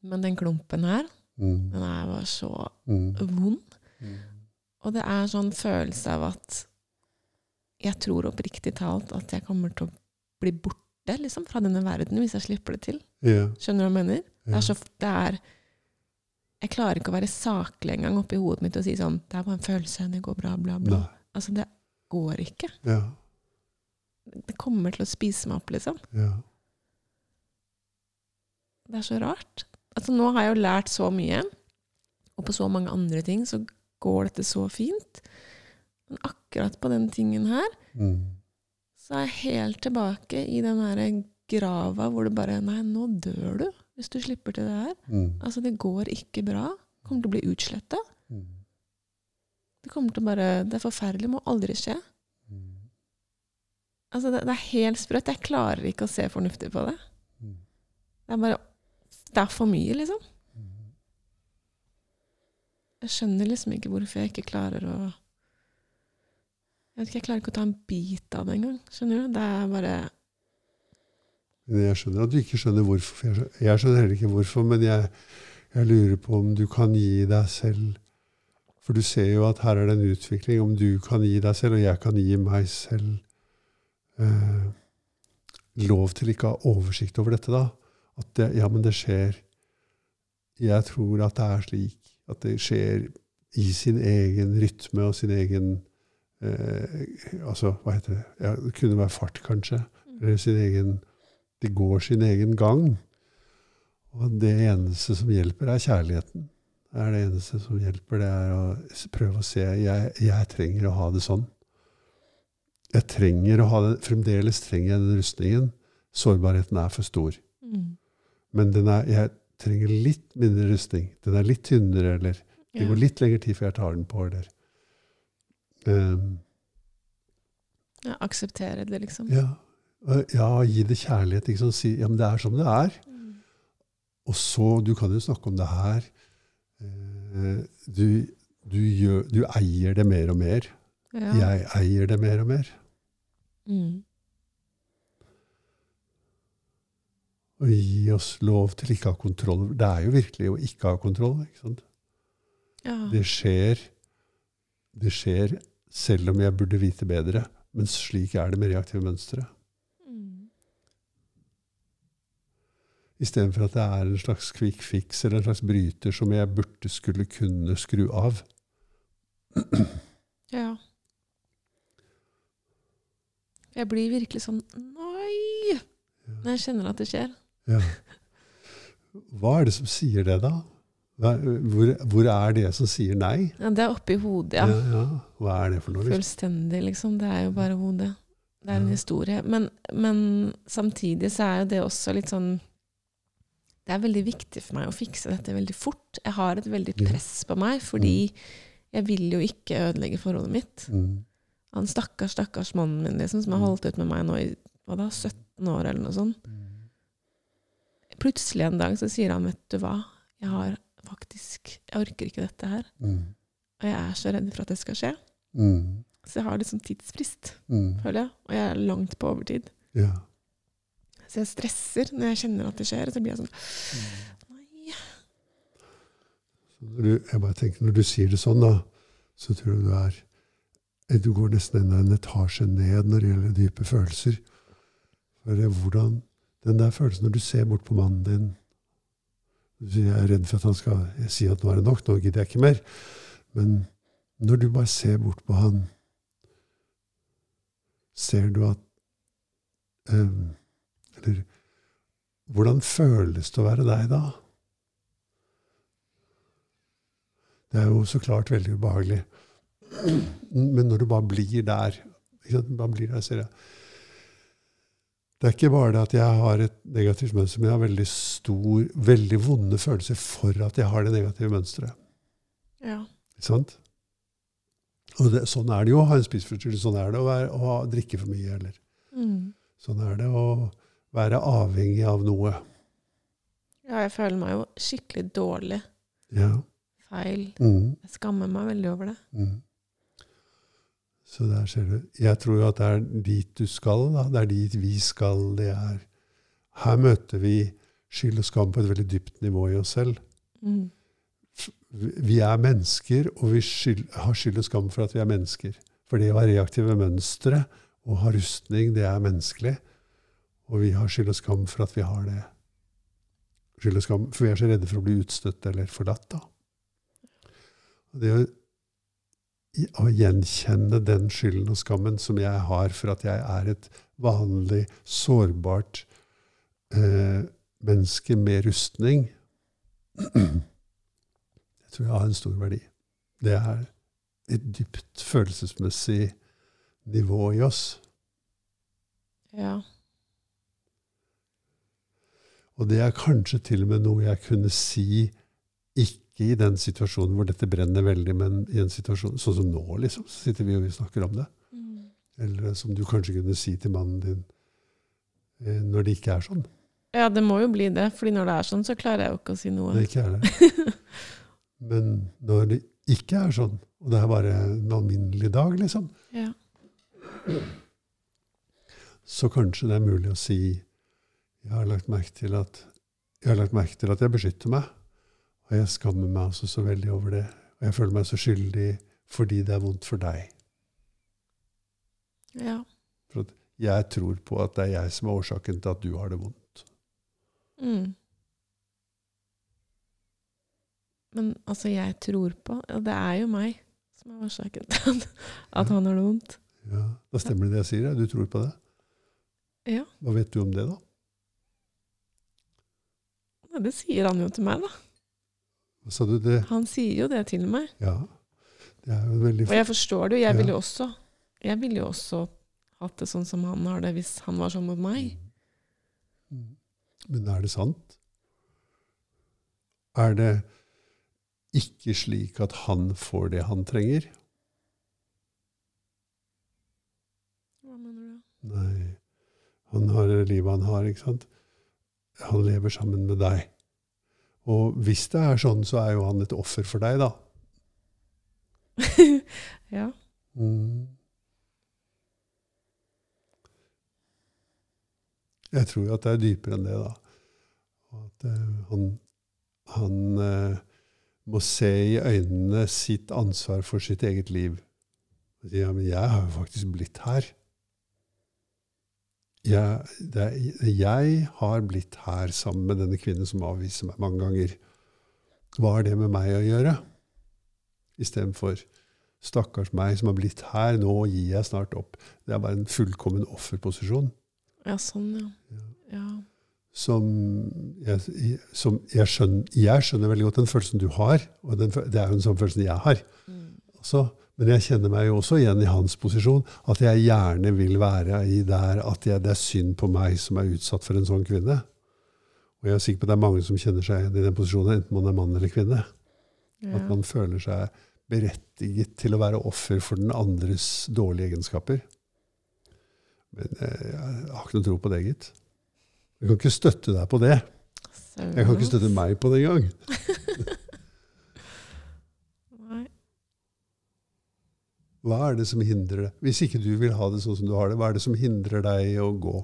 [SPEAKER 3] men den klumpen her,
[SPEAKER 2] Mm.
[SPEAKER 3] den er bare så
[SPEAKER 2] Mm.
[SPEAKER 3] vond.
[SPEAKER 2] Mm.
[SPEAKER 3] Og det er sånn følelse av at jeg tror oppriktig talt at jeg kommer til å bli borte liksom, fra denne verden hvis jeg slipper det til.
[SPEAKER 2] Yeah.
[SPEAKER 3] Skjønner du hva jeg mener? Det er så, det er, jeg klarer ikke å være saklig engang oppi hodet mitt og si sånn Det er bare en følelse, det går bra, bla, bla.
[SPEAKER 2] Nei.
[SPEAKER 3] Altså, det går ikke.
[SPEAKER 2] Ja.
[SPEAKER 3] Det kommer til å spise meg opp, liksom.
[SPEAKER 2] Ja.
[SPEAKER 3] Det er så rart. Altså, nå har jeg jo lært så mye, og på så mange andre ting så går dette så fint. Men akkurat på den tingen her
[SPEAKER 2] Mm.
[SPEAKER 3] så er jeg helt tilbake i den her grava hvor det bare Nei, nå dør du hvis du slipper til det her.
[SPEAKER 2] Mm.
[SPEAKER 3] Altså, det går ikke bra. Kommer til å bli utsletta.
[SPEAKER 2] Mm.
[SPEAKER 3] Det kommer til å bare Det er forferdelig. Må aldri skje.
[SPEAKER 2] Mm.
[SPEAKER 3] Altså, det, det er helt sprøtt. Jeg klarer ikke å se fornuftig på det.
[SPEAKER 2] Mm.
[SPEAKER 3] Det er bare Det er for mye, liksom.
[SPEAKER 2] Mm.
[SPEAKER 3] Jeg skjønner liksom ikke hvorfor jeg ikke klarer å Jeg vet ikke, jeg klarer ikke å ta en bit av det engang. Skjønner du? Det er bare
[SPEAKER 2] jeg skjønner at du ikke skjønner hvorfor. Jeg skjønner, jeg skjønner heller ikke hvorfor, men jeg, jeg lurer på om du kan gi deg selv For du ser jo at her er det en utvikling. Om du kan gi deg selv, og jeg kan gi meg selv eh, lov til ikke å ha oversikt over dette, da. At det, ja, men det skjer Jeg tror at det er slik. At det skjer i sin egen rytme og sin egen eh, Altså, hva heter det? Ja, det kunne være fart, kanskje. Eller sin egen De går sin egen gang. Og det eneste som hjelper, er kjærligheten. Det er det eneste som hjelper. Det er å prøve å se jeg, jeg trenger å ha det sånn. Jeg trenger å ha det, Fremdeles trenger jeg den rustningen. Sårbarheten er for stor.
[SPEAKER 3] mm.
[SPEAKER 2] Men den er, jeg trenger litt mindre rustning. Den er litt tynnere, eller det går litt lengre tid før jeg tar den på, eller Ehm,
[SPEAKER 3] ja, Akseptere det, liksom.
[SPEAKER 2] ja. Ja, gi det kjærlighet. Sant? Si ja, men det er som det er.
[SPEAKER 3] Mm.
[SPEAKER 2] Og så, du kan jo snakke om det her. Eh, Du, du, gjør, du eier det mer og mer.
[SPEAKER 3] Ja.
[SPEAKER 2] Jeg eier det mer og mer.
[SPEAKER 3] Mm.
[SPEAKER 2] Og gi oss lov til ikke å ha kontroll. Det er jo virkelig å ikke ha kontroll. Ikke sant?
[SPEAKER 3] ja.
[SPEAKER 2] Det skjer, det skjer selv om jeg burde vite bedre. Men slik er det med reaktive mønstre.
[SPEAKER 3] Mm.
[SPEAKER 2] Istedenfor at det er en slags quick fix eller en slags bryter som jeg burde skulle kunne skru av.
[SPEAKER 3] ja. Jeg blir virkelig sånn Nei! Når jeg kjenner at det skjer.
[SPEAKER 2] Ja. Hva er det som sier det, da? Hvor, hvor er det som sier nei?
[SPEAKER 3] Ja, det er oppi hodet, ja.
[SPEAKER 2] ja. Hva er det for noe? Liksom?
[SPEAKER 3] Fullstendig, liksom. Det er jo bare hodet. Det er en
[SPEAKER 2] Ja.
[SPEAKER 3] historie. Men, men samtidig så er jo det også litt sånn Det er veldig viktig for meg å fikse dette veldig fort. Jeg har et veldig press på meg, fordi jeg vil jo ikke ødelegge forholdet mitt.
[SPEAKER 2] Mm.
[SPEAKER 3] Han stakkars, stakkars mannen min liksom, som har
[SPEAKER 2] Mm.
[SPEAKER 3] holdt ut med meg nå i hva da, 17 år eller noe sånt. Plutselig en dag så sier han, vet du hva, jeg har faktisk Jeg orker ikke dette her.
[SPEAKER 2] Mm.
[SPEAKER 3] Og jeg er så redd for at det skal skje.
[SPEAKER 2] Mm.
[SPEAKER 3] Så jeg har liksom tidsfrist,
[SPEAKER 2] Mm.
[SPEAKER 3] føler jeg. Og jeg er langt på overtid.
[SPEAKER 2] Ja.
[SPEAKER 3] Så jeg stresser når jeg kjenner at det skjer. Og så blir jeg sånn Nei.
[SPEAKER 2] Så når du, jeg bare tenker, når du sier det sånn, da, så tror jeg du er Du går nesten enda en etasje ned når det gjelder dype følelser. For hvordan Den der følelsen når du ser bort på mannen din Jeg er redd for at han skal si at nå er det nok, nå gidder jeg ikke mer. Men når du bare ser bort på han, ser du at um, Eller hvordan føles det å være deg da? Det er jo så klart veldig ubehagelig. Men når du bare blir der ikke sant? Bare blir der, ser jeg. Det er ikke bare det at jeg har et negativt mønster, men jeg har veldig stor, veldig vonde følelser for at jeg har det negative mønsteret.
[SPEAKER 3] Ja.
[SPEAKER 2] Ikke sant? Og det, sånn er det jo å ha en spiseforstyrrelse. Sånn er det å, være, å drikke for mye. Eller.
[SPEAKER 3] Mm.
[SPEAKER 2] Sånn er det å være avhengig av noe.
[SPEAKER 3] ja, jeg føler meg jo skikkelig dårlig.
[SPEAKER 2] Ja.
[SPEAKER 3] Feil.
[SPEAKER 2] Mm.
[SPEAKER 3] Jeg skammer meg veldig over det.
[SPEAKER 2] Mm. Så der ser du. Jeg tror jo at det er dit du skal. Da. Det er dit vi skal. Det er Her møter vi skyld og skam på et veldig dypt nivå i oss selv.
[SPEAKER 3] Mm.
[SPEAKER 2] Vi er mennesker, og vi skyld, har skyld og skam for at vi er mennesker. For det å ha reaktive mønstre og ha rustning, det er menneskelig. Og vi har skyld og skam for at vi har det. Skyld og skam, For vi er så redde for å bli utstøtt eller forlatt. da. Og det å, å gjenkjenne den skylden og skammen som jeg har for at jeg er et vanlig, sårbart eh, menneske med rustning, det tror jeg har en stor verdi. Det er et dypt følelsesmessig nivå i oss.
[SPEAKER 3] Ja.
[SPEAKER 2] Og det er kanskje til og med noe jeg kunne si ikke i den situasjonen hvor dette brenner veldig, men i en situasjon sånn som nå, liksom, så sitter vi og vi snakker om det.
[SPEAKER 3] Mm.
[SPEAKER 2] Eller som du kanskje kunne si til mannen din eh, når det ikke er sånn.
[SPEAKER 3] ja, det må jo bli det. fordi når det er sånn, så klarer jeg jo ikke å si noe.
[SPEAKER 2] Det ikke er det. Men når det ikke er sånn, og det er bare en alminnelig dag, liksom,
[SPEAKER 3] Ja.
[SPEAKER 2] så kanskje det er mulig å si jeg har lagt merke til at jeg har lagt merke til at jeg beskytter meg, og jeg skammer meg altså så veldig over det. Og jeg føler meg så skyldig fordi det er vondt for deg.
[SPEAKER 3] ja.
[SPEAKER 2] For jeg tror på at det er jeg som er årsaken til at du har det vondt.
[SPEAKER 3] Mm. Men altså, jeg tror på Og Det er jo meg som er årsaken til at, at han har det vondt.
[SPEAKER 2] Ja, Da stemmer det det jeg sier. ja. Du tror på det.
[SPEAKER 3] Ja.
[SPEAKER 2] Hva vet du om det, da?
[SPEAKER 3] Ja, Det sier han jo til meg, da.
[SPEAKER 2] Sa du? Det?
[SPEAKER 3] Han sier jo det til meg.
[SPEAKER 2] Ja. Det er jo veldig
[SPEAKER 3] Og jeg forstår det jo. Jeg
[SPEAKER 2] Ja.
[SPEAKER 3] ville jo også Jeg ville jo også hatt det sånn som han har det, hvis han var sånn mot meg.
[SPEAKER 2] Mm. Men er det sant? Er det ikke slik at han får det han trenger?
[SPEAKER 3] Hva mener du?
[SPEAKER 2] Nei. Han har livet han har, ikke sant? Han lever sammen med deg. Og hvis det er sånn, så er jo han et offer for deg, da.
[SPEAKER 3] ja.
[SPEAKER 2] Mm. Jeg tror jo at det er dypere enn det, da. At uh, han, han uh, må se i øynene sitt ansvar for sitt eget liv. Ja, men jeg har jo faktisk blitt her. Jeg, det jeg har blitt her sammen med denne kvinnen som avviser meg mange ganger. Hva har det med meg å gjøre? Istedenfor stakkars meg som har blitt her, nå gir jeg snart opp. Det er bare en fullkommen offerposisjon.
[SPEAKER 3] ja, sånn, ja.
[SPEAKER 2] Ja.
[SPEAKER 3] ja.
[SPEAKER 2] Som, jeg, som jeg, skjønner, jeg skjønner veldig godt den følelsen du har, og den, det er jo den samme følelsen jeg har.
[SPEAKER 3] Mm.
[SPEAKER 2] Også. Men jeg kjenner meg jo også igjen i hans posisjon, at jeg gjerne vil være i der at jeg, det er synd på meg som er utsatt for en sånn kvinne. Og jeg er sikker på at det er mange som kjenner seg igjen i den posisjonen, enten man er mann eller kvinne.
[SPEAKER 3] ja.
[SPEAKER 2] At man føler seg berettiget til å være offer for den andres dårlige egenskaper. Men eh, jeg har ikke noe tro på det, gitt. Jeg kan ikke støtte deg på det. Jeg kan ikke støtte meg på det engang.
[SPEAKER 3] Nei.
[SPEAKER 2] Hva er det som hindrer deg? Hvis ikke du vil ha det sånn som du har det, hva er det som hindrer deg å gå?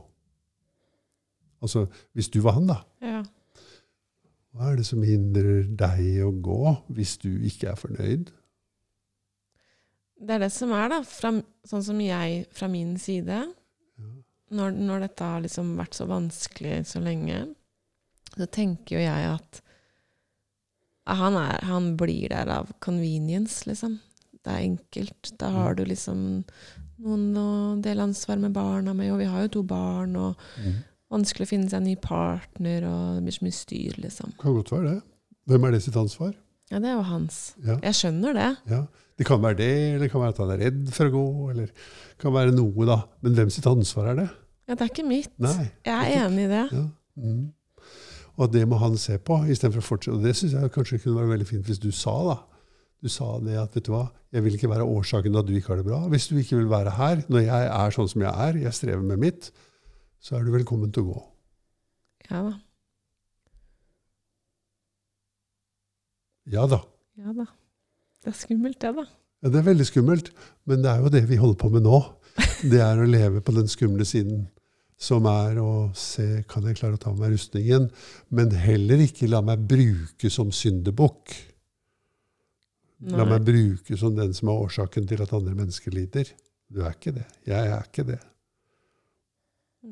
[SPEAKER 2] Altså, hvis du var han, da.
[SPEAKER 3] Ja.
[SPEAKER 2] Hva er det som hindrer deg å gå hvis du ikke er fornøyd?
[SPEAKER 3] Det er det som er, da. Fra, sånn som jeg fra min side. Når, når dette har liksom vært så vanskelig så lenge, så tenker jo jeg at han, er, han blir der av convenience, liksom. Det er enkelt. Da har du liksom noen å dele ansvar med barna med, og vi har jo to barn, og vanskelig å finne seg en ny partner, og det blir så mye styr, liksom.
[SPEAKER 2] Kan godt være det. Hvem er det sitt ansvar?
[SPEAKER 3] Ja, det er jo hans.
[SPEAKER 2] Ja,
[SPEAKER 3] Jeg skjønner det.
[SPEAKER 2] ja. Det kan være det, eller det kan være at han er redd for å gå, eller det kan være noe, da. Men hvem sitt ansvar er det?
[SPEAKER 3] Ja, det er ikke mitt.
[SPEAKER 2] Nei.
[SPEAKER 3] Jeg er enig i det.
[SPEAKER 2] Ja. Mm. Og det må han se på, istedenfor å fortsette. Og det syns jeg kanskje kunne være veldig fint hvis du sa, da. Du sa det at vet du hva, jeg vil ikke være årsaken til at du ikke har det bra. Hvis du ikke vil være her når jeg er sånn som jeg er, jeg strever med mitt, så er du velkommen til å gå.
[SPEAKER 3] Ja da.
[SPEAKER 2] Ja da.
[SPEAKER 3] Ja da. Det er skummelt, det, da.
[SPEAKER 2] Ja, det er veldig skummelt, men det er jo det vi holder på med nå. Det er å leve på den skumle siden, som er å se kan jeg klare å ta av meg rustningen, men heller ikke la meg bruke som syndebukk. La meg bruke som den som er årsaken til at andre mennesker lider. Du er ikke det. Jeg er ikke det.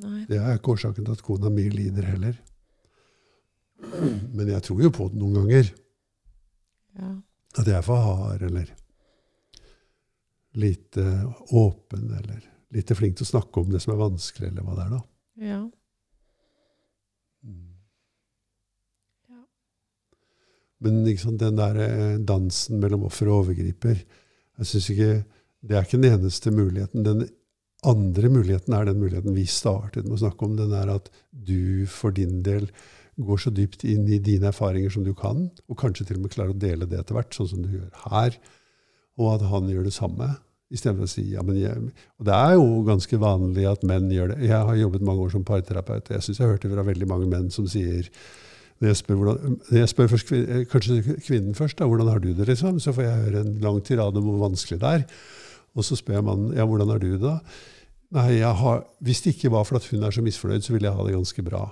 [SPEAKER 3] Nei.
[SPEAKER 2] Det er ikke årsaken til at kona mi lider heller. Men jeg tror jo på det noen ganger.
[SPEAKER 3] Ja.
[SPEAKER 2] At jeg er for hard, eller lite åpen, eller lite flink til å snakke om det som er vanskelig, eller hva det er, da.
[SPEAKER 3] ja.
[SPEAKER 2] Men liksom, den der eh, dansen mellom offer og overgriper jeg synes ikke, Det er ikke den eneste muligheten. Den andre muligheten er den muligheten vi startet med å snakke om. Den er at du for din del går så dypt inn i dine erfaringer som du kan, og kanskje til og med klarer å dele det etter hvert, sånn som du gjør her. Og at han gjør det samme. Istedenfor å si ja, men jeg, Og det er jo ganske vanlig at menn gjør det. Jeg har jobbet mange år som parterapeut, og jeg syns jeg har hørt det fra veldig mange menn som sier når jeg spør, hvordan, jeg spør først, eh, kanskje kvinnen først, da, hvordan har du det, liksom, så får jeg høre en lang tirade om hvor vanskelig det er. Og så spør jeg mannen ja, hvordan har du det da? Nei, har, Hvis det ikke var for at hun er så misfornøyd, så ville jeg ha det ganske bra.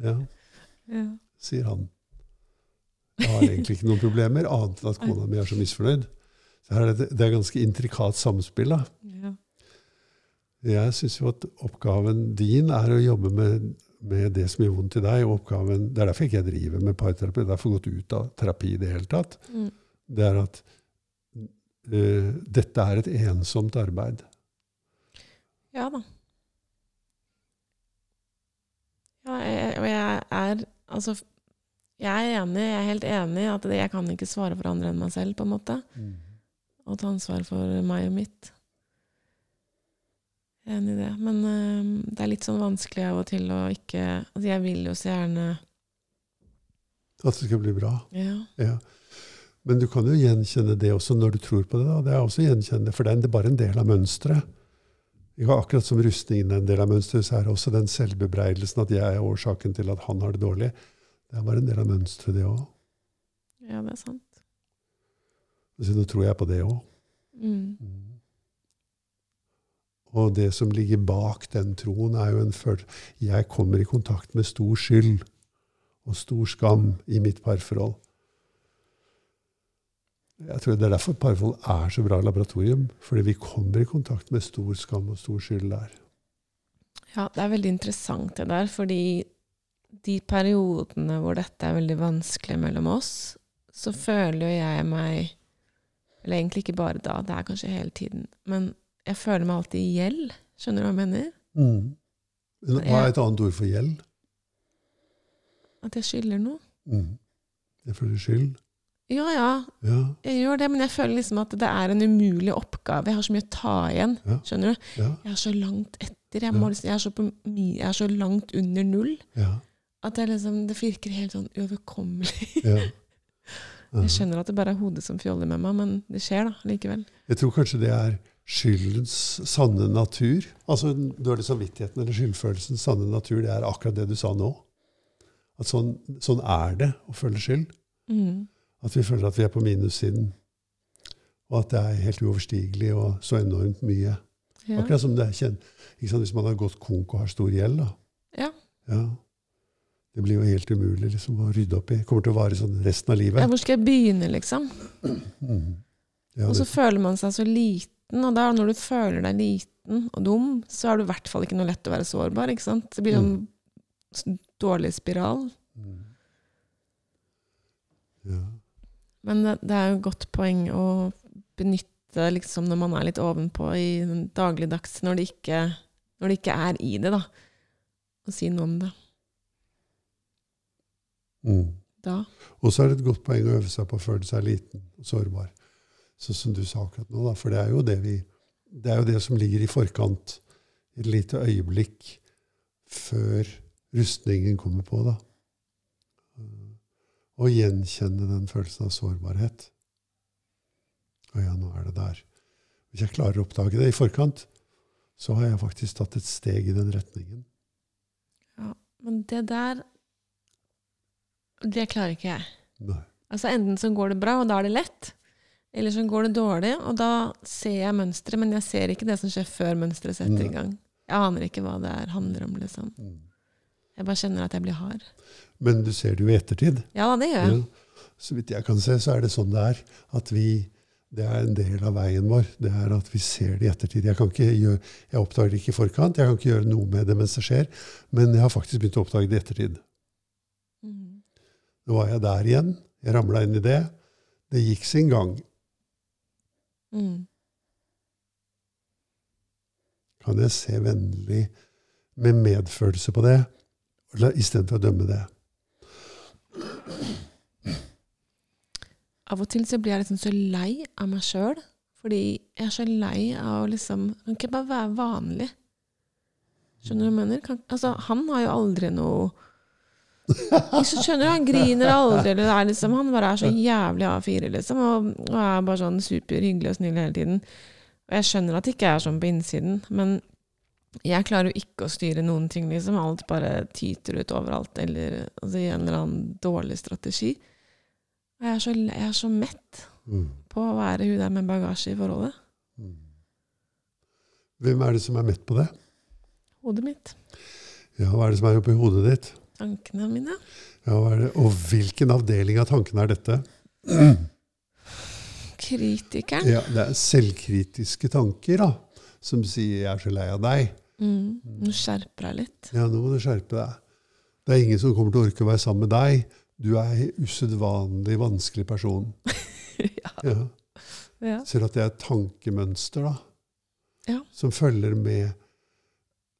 [SPEAKER 2] Ja,
[SPEAKER 3] Ja.
[SPEAKER 2] sier han. Jeg har egentlig ikke noen problemer, annet enn at kona mi er så misfornøyd. Så her er det, det er ganske intrikat samspill. da.
[SPEAKER 3] Ja.
[SPEAKER 2] Jeg syns jo at oppgaven din er å jobbe med, med det som gjør vondt i deg. og oppgaven, Det er derfor ikke jeg driver med parterapi. Det er derfor gått ut av terapi i det hele tatt.
[SPEAKER 3] Mm.
[SPEAKER 2] Det er at uh, dette er et ensomt arbeid.
[SPEAKER 3] ja da. Ja, jeg, og jeg er altså Jeg er enig, jeg er helt enig i at det, jeg kan ikke svare for andre enn meg selv, på en måte. Og ta ansvar for meg og mitt. Enig i det. Men uh, det er litt sånn vanskelig av og til å ikke Altså, jeg vil jo så gjerne
[SPEAKER 2] At det skal bli bra.
[SPEAKER 3] Ja.
[SPEAKER 2] Ja. Men du kan jo gjenkjenne det også når du tror på det. da. Det er også gjenkjennende, For det er bare en del av mønsteret. Akkurat som rustningen er en del av mønsteret, så er det også den selvbebreidelsen at jeg er årsaken til at han har det dårlig. Det er bare en del av mønsteret, det òg.
[SPEAKER 3] ja, det er sant.
[SPEAKER 2] Så nå tror jeg på det òg.
[SPEAKER 3] Mm.
[SPEAKER 2] Og det som ligger bak den troen, er jo en følelse Jeg kommer i kontakt med stor skyld og stor skam i mitt parforhold. Jeg tror Det er derfor parforhold er så bra laboratorium. Fordi vi kommer i kontakt med stor skam og stor skyld der.
[SPEAKER 3] Ja, det er veldig interessant det der, fordi de periodene hvor dette er veldig vanskelig mellom oss, så føler jo jeg meg Eller egentlig ikke bare da, det er kanskje hele tiden. Men jeg føler meg alltid i gjeld. Skjønner du hva jeg mener?
[SPEAKER 2] Mm. Hva er et annet ord for gjeld?
[SPEAKER 3] At jeg skylder noe.
[SPEAKER 2] Mm. Jeg føler skyld.
[SPEAKER 3] Ja, ja,
[SPEAKER 2] Ja,
[SPEAKER 3] jeg gjør det, men jeg føler liksom at det er en umulig oppgave. Jeg har så mye å ta igjen.
[SPEAKER 2] Ja.
[SPEAKER 3] Skjønner du?
[SPEAKER 2] ja,
[SPEAKER 3] Jeg er så langt etter. Jeg, må, liksom, jeg, er så på, jeg er så langt under null
[SPEAKER 2] ja.
[SPEAKER 3] at det, liksom, det virker helt sånn uoverkommelig.
[SPEAKER 2] ja.
[SPEAKER 3] Jeg skjønner at det bare er hodet som fjoller med meg, men det skjer da, likevel.
[SPEAKER 2] Jeg tror kanskje det er skyldens sanne natur. Altså dårlig samvittigheten eller skyldfølelsens sanne natur, det er akkurat det du sa nå. At sånn, sånn er det å føle skyld.
[SPEAKER 3] Mm.
[SPEAKER 2] At vi føler at vi er på minussiden. Og at det er helt uoverstigelig og så enormt mye.
[SPEAKER 3] Ja.
[SPEAKER 2] Akkurat som det er kjent, hvis man har gått konk og har stor gjeld. da.
[SPEAKER 3] Ja.
[SPEAKER 2] Ja. Det blir jo helt umulig liksom, å rydde opp i. Kommer til å vare sånn resten av
[SPEAKER 3] ja,
[SPEAKER 2] livet.
[SPEAKER 3] hvor skal jeg begynne, liksom?
[SPEAKER 2] Mm. Ja,
[SPEAKER 3] Og så føler man seg så liten, og da når du føler deg liten og dum, så er det i hvert fall ikke noe lett å være sårbar, ikke sant? Det blir en dårlig spiral.
[SPEAKER 2] Mm. ja.
[SPEAKER 3] Men det, det er jo et godt poeng å benytte liksom når man er litt ovenpå i den dagligdags, når det ikke, når det ikke er i det, da. Å si noe om det.
[SPEAKER 2] Mm.
[SPEAKER 3] Da.
[SPEAKER 2] Og så er det et godt poeng å øve seg på å føle seg liten og sårbar. Sånn som du sa akkurat nå. Da. For det er jo det, vi, det er jo det som ligger i forkant et lite øyeblikk før rustningen kommer på. da. Og gjenkjenne den følelsen av sårbarhet. Å ja, nå er det der. Hvis jeg klarer å oppdage det i forkant, så har jeg faktisk tatt et steg i den retningen.
[SPEAKER 3] Ja, men det der Det klarer ikke jeg.
[SPEAKER 2] Nei.
[SPEAKER 3] Altså Enten så går det bra, og da er det lett. Eller så går det dårlig, og da ser jeg mønsteret, men jeg ser ikke det som skjer før mønsteret setter i gang. Jeg aner ikke hva det er, handler om, liksom.
[SPEAKER 2] Mm.
[SPEAKER 3] Jeg bare kjenner at jeg blir hard.
[SPEAKER 2] Men du ser det jo i ettertid.
[SPEAKER 3] Ja det gjør jeg.
[SPEAKER 2] Ja. Så vidt jeg kan se, så er det sånn det er. At vi Det er en del av veien vår. Det er at vi ser det i ettertid. Jeg, kan ikke gjøre, jeg oppdager det ikke i forkant. Jeg kan ikke gjøre noe med det mens det skjer. Men jeg har faktisk begynt å oppdage det i ettertid.
[SPEAKER 3] Mm.
[SPEAKER 2] Nå var jeg der igjen. Jeg ramla inn i det. Det gikk sin gang.
[SPEAKER 3] Mm.
[SPEAKER 2] Kan jeg se vennlig med medfølelse på det, istedenfor å dømme det?
[SPEAKER 3] Av og til så blir jeg liksom så lei av meg sjøl. Fordi jeg er så lei av å liksom Kan ikke bare være vanlig? Skjønner du hva jeg mener? Kan, altså, han har jo aldri noe så skjønner du, Han griner aldri. Eller det er liksom, han bare er så jævlig A4, liksom. Og, og er bare sånn superhyggelig og snill hele tiden. Og jeg skjønner at det ikke er sånn på innsiden, men jeg klarer jo ikke å styre noen ting, liksom. Alt bare tyter ut overalt, eller altså, i en eller annen dårlig strategi. Og jeg er så, jeg er så mett
[SPEAKER 2] Mm.
[SPEAKER 3] på å være hun der med bagasje i forholdet.
[SPEAKER 2] Mm. Hvem er det som er mett på det?
[SPEAKER 3] Hodet mitt.
[SPEAKER 2] Ja, Hva er det som er oppi hodet ditt?
[SPEAKER 3] Tankene mine.
[SPEAKER 2] Ja, hva er det? Og hvilken avdeling av tankene er dette?
[SPEAKER 3] Kritikeren.
[SPEAKER 2] Ja, Det er selvkritiske tanker da, som sier 'jeg er så lei av deg'.
[SPEAKER 3] Mm. Nå skjerper deg litt.
[SPEAKER 2] Ja, nå må du skjerpe deg. Det er ingen som kommer til å orke å være sammen med deg. Du er en usedvanlig vanskelig person.
[SPEAKER 3] ja.
[SPEAKER 2] Ja.
[SPEAKER 3] ja.
[SPEAKER 2] Ser at det er et tankemønster da,
[SPEAKER 3] Ja.
[SPEAKER 2] som følger med.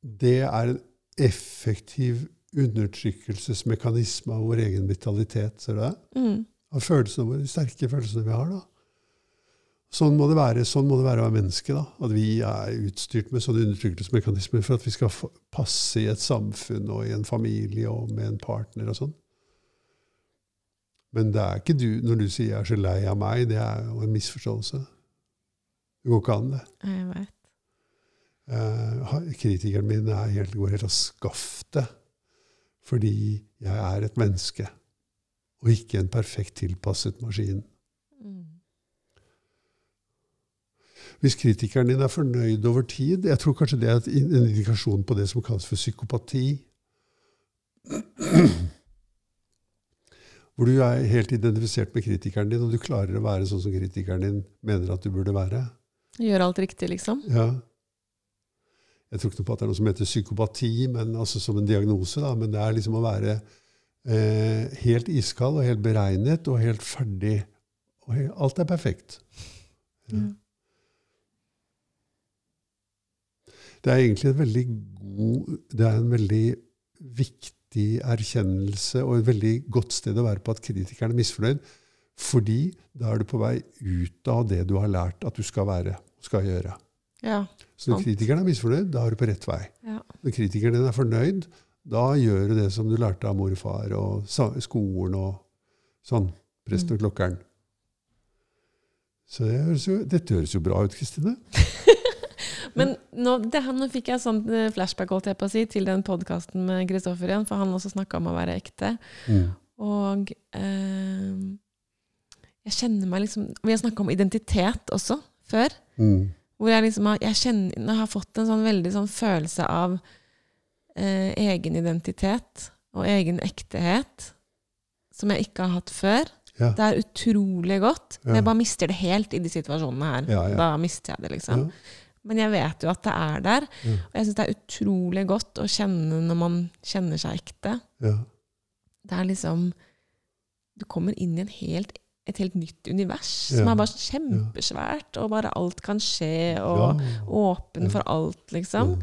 [SPEAKER 2] Det er en effektiv undertrykkelsesmekanisme av vår egen vitalitet. Ser du det?
[SPEAKER 3] Mm.
[SPEAKER 2] Av følelsene våre, de sterke følelsene vi har. da. Sånn må det være sånn må det være å være menneske. da. At vi er utstyrt med sånne undertrykkelsesmekanismer for at vi skal passe i et samfunn og i en familie og med en partner og sånn. Men det er ikke du, når du sier 'jeg er så lei av meg', det er jo en misforståelse. Det går ikke an, det.
[SPEAKER 3] Jeg vet.
[SPEAKER 2] Eh, kritikeren min er helt, går helt av skaftet fordi jeg er et menneske og ikke en perfekt tilpasset maskin.
[SPEAKER 3] Mm.
[SPEAKER 2] Hvis kritikeren din er fornøyd over tid Jeg tror kanskje det er en indikasjon på det som kalles for psykopati. Hvor du er helt identifisert med kritikeren din, og du klarer å være sånn som kritikeren din mener at du burde være.
[SPEAKER 3] Gjør alt riktig, liksom.
[SPEAKER 2] Ja. Jeg tror ikke noe på at det er noe som heter psykopati, men altså som en diagnose. Da. Men det er liksom å være eh, helt iskald og helt beregnet og helt ferdig. Og helt, alt er perfekt. Ja.
[SPEAKER 3] Mm.
[SPEAKER 2] Det er egentlig en veldig god Det er en veldig viktig erkjennelse og et veldig godt sted å være på at kritikeren er misfornøyd. Fordi da er du på vei ut av det du har lært at du skal være og skal gjøre.
[SPEAKER 3] Ja.
[SPEAKER 2] Så når kritikeren er misfornøyd, da er du på rett vei.
[SPEAKER 3] ja.
[SPEAKER 2] Når kritikeren din er fornøyd, da gjør du det som du lærte av mor og far og skolen og sånn. Presten og klokkeren. Så det høres jo, dette høres jo bra ut, Kristine.
[SPEAKER 3] Men nå, det, her- nå fikk jeg sånn eh, flashback holdt jeg på å si, til den podkasten med Kristoffer igjen, for han også snakka om å være ekte. Og eh, jeg kjenner meg liksom Vi har snakka om identitet også før.
[SPEAKER 2] Mm.
[SPEAKER 3] Hvor jeg liksom har, jeg kjenner, jeg har fått en sånn veldig sånn følelse av eh, egen identitet og egen ektehet som jeg ikke har hatt før.
[SPEAKER 2] Ja.
[SPEAKER 3] Det er utrolig godt.
[SPEAKER 2] Ja.
[SPEAKER 3] Jeg bare mister det helt i de situasjonene her.
[SPEAKER 2] Ja.
[SPEAKER 3] Da mister jeg det, liksom. Men jeg vet jo at det er der. Og jeg syns det er utrolig godt å kjenne når man kjenner seg ekte.
[SPEAKER 2] Ja.
[SPEAKER 3] Det er liksom Du kommer inn i en helt, et helt nytt univers
[SPEAKER 2] Ja.
[SPEAKER 3] som er bare kjempesvært, og bare alt kan skje, og
[SPEAKER 2] Ja.
[SPEAKER 3] åpen for alt, liksom.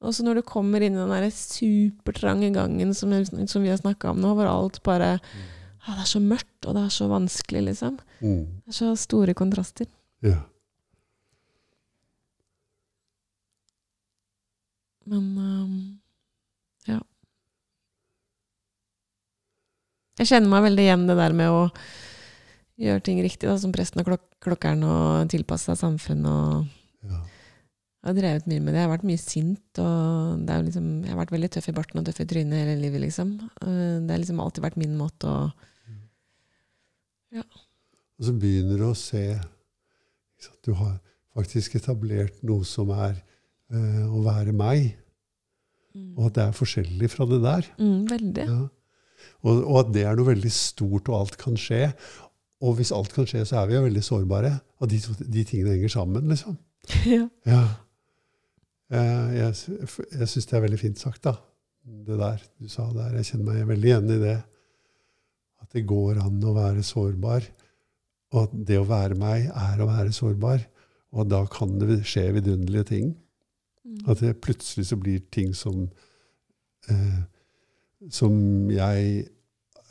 [SPEAKER 3] Og så når du kommer inn i den der supertrange gangen som, som vi har snakka om nå, hvor alt bare ah, Det er så mørkt, og det er så vanskelig, liksom.
[SPEAKER 2] Mm.
[SPEAKER 3] Det er så store kontraster.
[SPEAKER 2] Ja.
[SPEAKER 3] Men um, ja. Jeg kjenner meg veldig igjen det der med å gjøre ting riktig, da, som presten og klok klokkeren, og tilpasse seg samfunnet og
[SPEAKER 2] Ja.
[SPEAKER 3] Jeg har drevet mye med det. Jeg har vært mye sint. og det liksom, Jeg har vært veldig tøff i barten og tøff i trynet hele livet. liksom. Eh, Det har liksom alltid vært min måte å
[SPEAKER 2] Og så begynner du å se at Du har faktisk etablert noe som er øh, å være meg, og at det er forskjellig fra det der.
[SPEAKER 3] mm, Veldig.
[SPEAKER 2] Ja. Og, og at det er noe veldig stort, og alt kan skje. Og hvis alt kan skje, så er vi jo veldig sårbare. Og de, de tingene henger sammen, liksom.
[SPEAKER 3] ja.
[SPEAKER 2] Ja. Eh, Jeg, jeg syns det er veldig fint sagt, da. Det der du sa der. Jeg kjenner meg veldig igjen i det. At det går an å være sårbar. Og at det å være meg er å være sårbar. Og da kan det skje vidunderlige ting.
[SPEAKER 3] Mm.
[SPEAKER 2] At det plutselig så blir ting som eh, Som jeg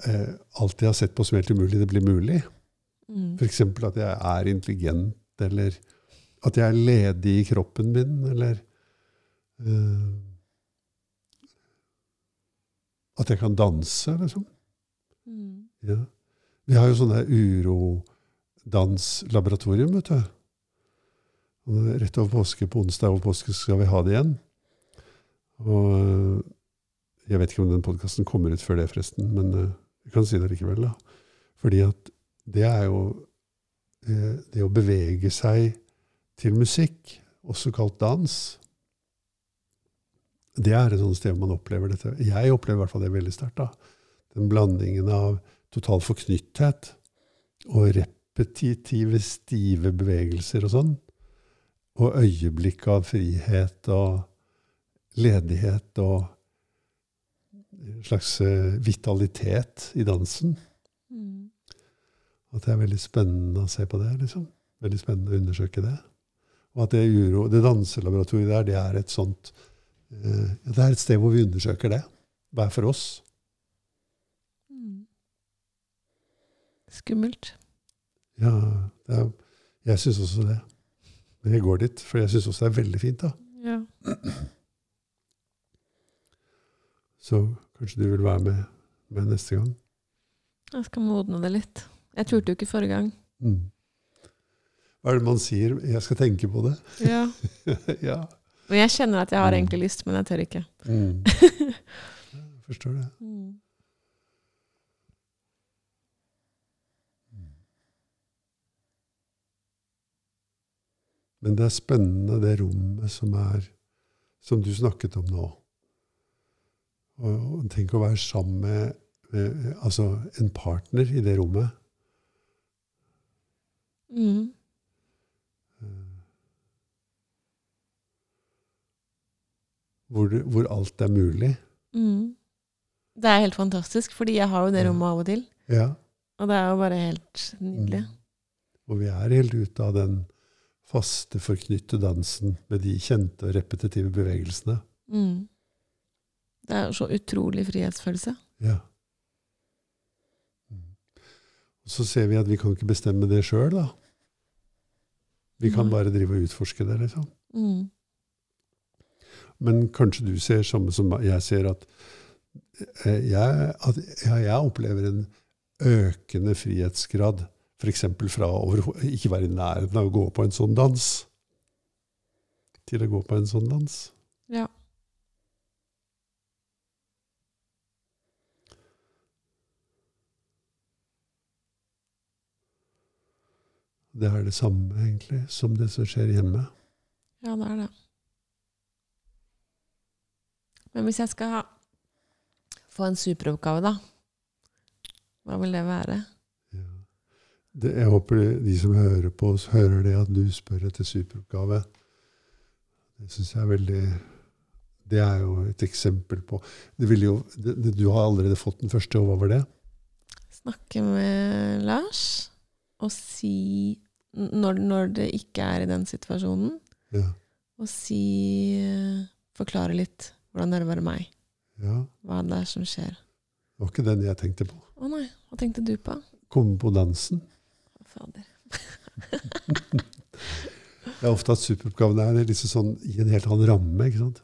[SPEAKER 2] eh, alltid har sett på som helt umulig, det blir mulig.
[SPEAKER 3] Mm.
[SPEAKER 2] F.eks. at jeg er intelligent, eller at jeg er ledig i kroppen min, eller uh, At jeg kan danse, liksom.
[SPEAKER 3] Mm.
[SPEAKER 2] Ja. Vi har jo sånne urodanslaboratorium, vet du. Og Rett over påske, på onsdag over påske, skal vi ha det igjen. Og eh, jeg vet ikke om den podkasten kommer ut før det, forresten, men eh, jeg kan si det likevel. da. Fordi at det er jo eh, det å bevege seg til musikk, også kalt dans. Det er et sånt sted man opplever dette. Jeg opplever i hvert fall det veldig sterkt. da. Den blandingen av total forknytthet og repetitive, stive bevegelser og sånn. Og øyeblikk av frihet og ledighet og en slags eh, vitalitet i dansen. At det er veldig spennende å se på det. liksom. Veldig spennende å undersøke det. Og at det, uro, det danselaboratoriet der, det er et sånt eh, Det er et sted hvor vi undersøker det. Hver for oss.
[SPEAKER 3] Mm. Skummelt.
[SPEAKER 2] Ja, er, jeg syns også det. Men jeg går dit, for jeg syns også det er veldig fint. da.
[SPEAKER 3] Ja.
[SPEAKER 2] Så kanskje du vil være med, med neste gang.
[SPEAKER 3] Jeg skal modne det litt. Jeg turte jo ikke forrige gang.
[SPEAKER 2] Mm. Hva er det man sier? Jeg skal tenke på det.
[SPEAKER 3] Ja.
[SPEAKER 2] ja.
[SPEAKER 3] Men jeg kjenner at jeg har
[SPEAKER 2] Mm.
[SPEAKER 3] egentlig lyst, men jeg tør ikke.
[SPEAKER 2] Mm. Jeg forstår det.
[SPEAKER 3] Mm.
[SPEAKER 2] Men det er spennende, det rommet som er Som du snakket om nå. Og, og tenk å være sammen med, med altså en partner i det rommet.
[SPEAKER 3] Mm.
[SPEAKER 2] Hvor, du, hvor alt er mulig.
[SPEAKER 3] Mm. Det er helt fantastisk, fordi jeg har jo det rommet av og til.
[SPEAKER 2] Ja.
[SPEAKER 3] Og det er jo bare helt nydelig.
[SPEAKER 2] Mm. Og vi er helt ute av den faste, forknytte dansen med de kjente og repetitive bevegelsene.
[SPEAKER 3] Mm. Det er jo så utrolig frihetsfølelse.
[SPEAKER 2] Ja. Mm. Og så ser vi at vi kan ikke bestemme det sjøl, da. Vi kan bare drive og utforske det, liksom.
[SPEAKER 3] Mm.
[SPEAKER 2] Men kanskje du ser samme som jeg ser, at eh, jeg, at ja, jeg opplever en økende frihetsgrad. F.eks. fra å ikke være i nærheten av å gå på en sånn dans, til å gå på en sånn dans.
[SPEAKER 3] Ja.
[SPEAKER 2] Det er det samme, egentlig, som det som skjer hjemme.
[SPEAKER 3] ja, det er det. Men hvis jeg skal ha, få en superoppgave, da, hva vil det være?
[SPEAKER 2] Ja. Det, jeg håper de som hører på oss, hører det at du spør etter superoppgave. Det syns jeg er veldig Det er jo et eksempel på jo, det, det, Du har allerede fått den første, og hva var det?
[SPEAKER 3] Snakke med Lars og si når, når det ikke er i den situasjonen,
[SPEAKER 2] Ja.
[SPEAKER 3] og si Forklare litt hvordan det er å være meg.
[SPEAKER 2] ja.
[SPEAKER 3] Hva det er som skjer.
[SPEAKER 2] Det var ikke den jeg tenkte på.
[SPEAKER 3] Å nei, hva tenkte du på?
[SPEAKER 2] Komme på dansen.
[SPEAKER 3] Å, Fader.
[SPEAKER 2] Det er ofte at superoppgaven er liksom sånn i en helt annen ramme. ikke sant?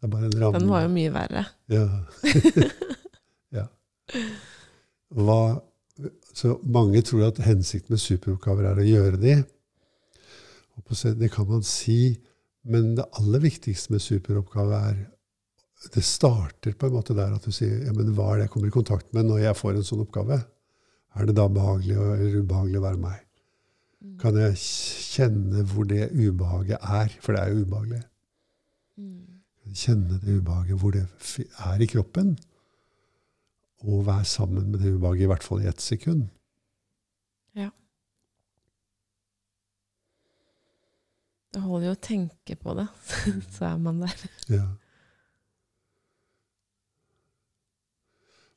[SPEAKER 2] Det er bare en ramme.
[SPEAKER 3] Den var jo mye verre.
[SPEAKER 2] Ja. ja. Hva, så mange tror at hensikten med superoppgaver er å gjøre de. Det kan man si, men det aller viktigste med superoppgave er Det starter på en måte der at du sier ja, men hva er det jeg kommer i kontakt med når jeg får en sånn oppgave? Er det da behagelig eller ubehagelig å være meg? Kan jeg kjenne hvor det ubehaget er? For det er jo ubehagelig.
[SPEAKER 3] Mm.
[SPEAKER 2] Kjenne det ubehaget hvor det er i kroppen. Og være sammen med det ubehaget, i hvert fall i ett sekund. Ja.
[SPEAKER 3] Det holder jo å tenke på det, så er man der.
[SPEAKER 2] Ja.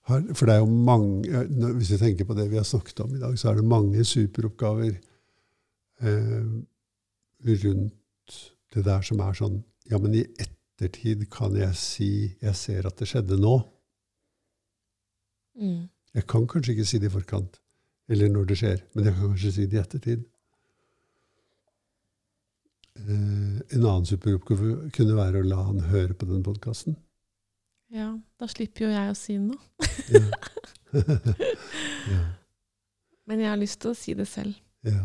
[SPEAKER 2] For det er jo mange Hvis vi tenker på det vi har snakket om i dag, så er det mange superoppgaver eh, rundt det der som er sånn Ja, men i ettertid kan jeg si jeg ser at det skjedde nå.
[SPEAKER 3] Mm.
[SPEAKER 2] Jeg kan kanskje ikke si det i forkant, eller når det skjer, men jeg kan kanskje si det i ettertid. Eh, en annen superoppgave kunne være å la han høre på den podkasten.
[SPEAKER 3] Ja, da slipper jo jeg å si noe.
[SPEAKER 2] Ja. ja,
[SPEAKER 3] Men jeg har lyst til å si det selv.
[SPEAKER 2] ja,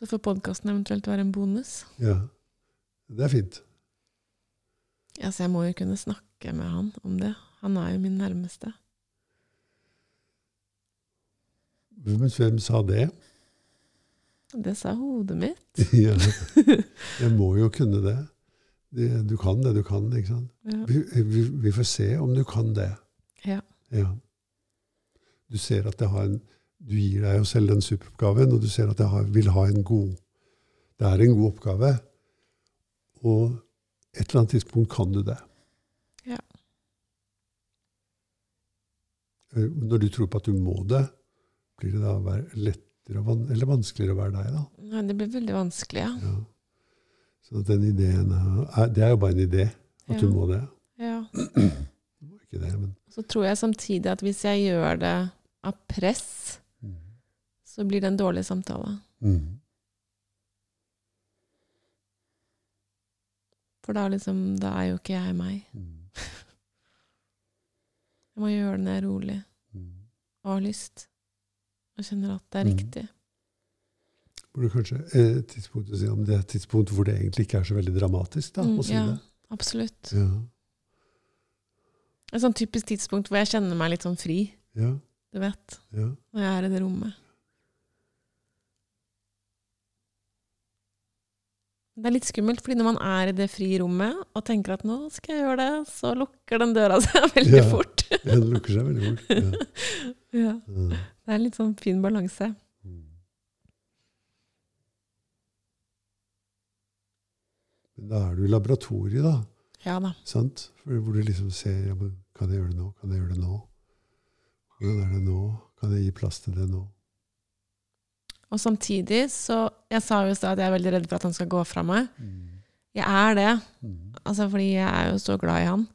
[SPEAKER 3] Så får podkasten eventuelt være en bonus.
[SPEAKER 2] ja. Det er fint.
[SPEAKER 3] Ja, så jeg må jo kunne snakke med han om det. Han er jo min nærmeste.
[SPEAKER 2] Men hvem sa det?
[SPEAKER 3] Det sa hodet mitt.
[SPEAKER 2] ja. Jeg må jo kunne det. det. Du kan det du kan, ikke sant?
[SPEAKER 3] Ja.
[SPEAKER 2] Vi, vi, vi får se om du kan det.
[SPEAKER 3] Ja.
[SPEAKER 2] Ja. Du ser at det har en Du gir deg jo selv den superoppgaven, og du ser at det har, vil ha en god Det er en god oppgave. Og et eller annet tidspunkt kan du det.
[SPEAKER 3] Ja.
[SPEAKER 2] Eh, Når du tror på at du må det, blir det da lettere eller vanskeligere å være deg, da?
[SPEAKER 3] Nei, det blir veldig vanskelig, ja.
[SPEAKER 2] Ja. Så den ideen er, Det er jo bare en idé at du må det.
[SPEAKER 3] ja.
[SPEAKER 2] Du må ikke det, men
[SPEAKER 3] Så tror jeg samtidig at hvis jeg gjør det av press,
[SPEAKER 2] mm.
[SPEAKER 3] så blir det en dårlig samtale.
[SPEAKER 2] Mm.
[SPEAKER 3] For da, liksom, da er jo ikke jeg meg.
[SPEAKER 2] Mm.
[SPEAKER 3] Jeg må gjøre det når jeg er rolig
[SPEAKER 2] Mm.
[SPEAKER 3] og har lyst. Og kjenner at det er
[SPEAKER 2] Mm.
[SPEAKER 3] riktig.
[SPEAKER 2] Burde kanskje eh, si om det er et tidspunkt hvor det egentlig ikke er så veldig dramatisk, da,
[SPEAKER 3] Mm,
[SPEAKER 2] å si
[SPEAKER 3] ja,
[SPEAKER 2] det.
[SPEAKER 3] absolutt.
[SPEAKER 2] Ja.
[SPEAKER 3] Et sånn typisk tidspunkt hvor jeg kjenner meg litt sånn fri,
[SPEAKER 2] Ja.
[SPEAKER 3] du vet.
[SPEAKER 2] Ja.
[SPEAKER 3] Når jeg er i det rommet. Det er litt skummelt, fordi når man er i det frie rommet og tenker at nå skal jeg gjøre det, så lukker den døra seg veldig
[SPEAKER 2] Ja.
[SPEAKER 3] fort.
[SPEAKER 2] ja, den lukker seg veldig fort. Ja.
[SPEAKER 3] Ja, det er en litt sånn fin balanse.
[SPEAKER 2] Mm. Men da er du i laboratoriet, da.
[SPEAKER 3] Ja da.
[SPEAKER 2] Sant? For hvor du liksom ser ja, men Kan jeg gjøre det nå? Kan jeg gjøre det nå? Hvordan er det nå? Kan jeg gi plass til det nå?
[SPEAKER 3] Og samtidig så Jeg sa jo i stad at jeg er veldig redd for at han skal gå fra meg.
[SPEAKER 2] Mm.
[SPEAKER 3] Jeg er det,
[SPEAKER 2] Mm.
[SPEAKER 3] altså fordi jeg er jo så glad i han.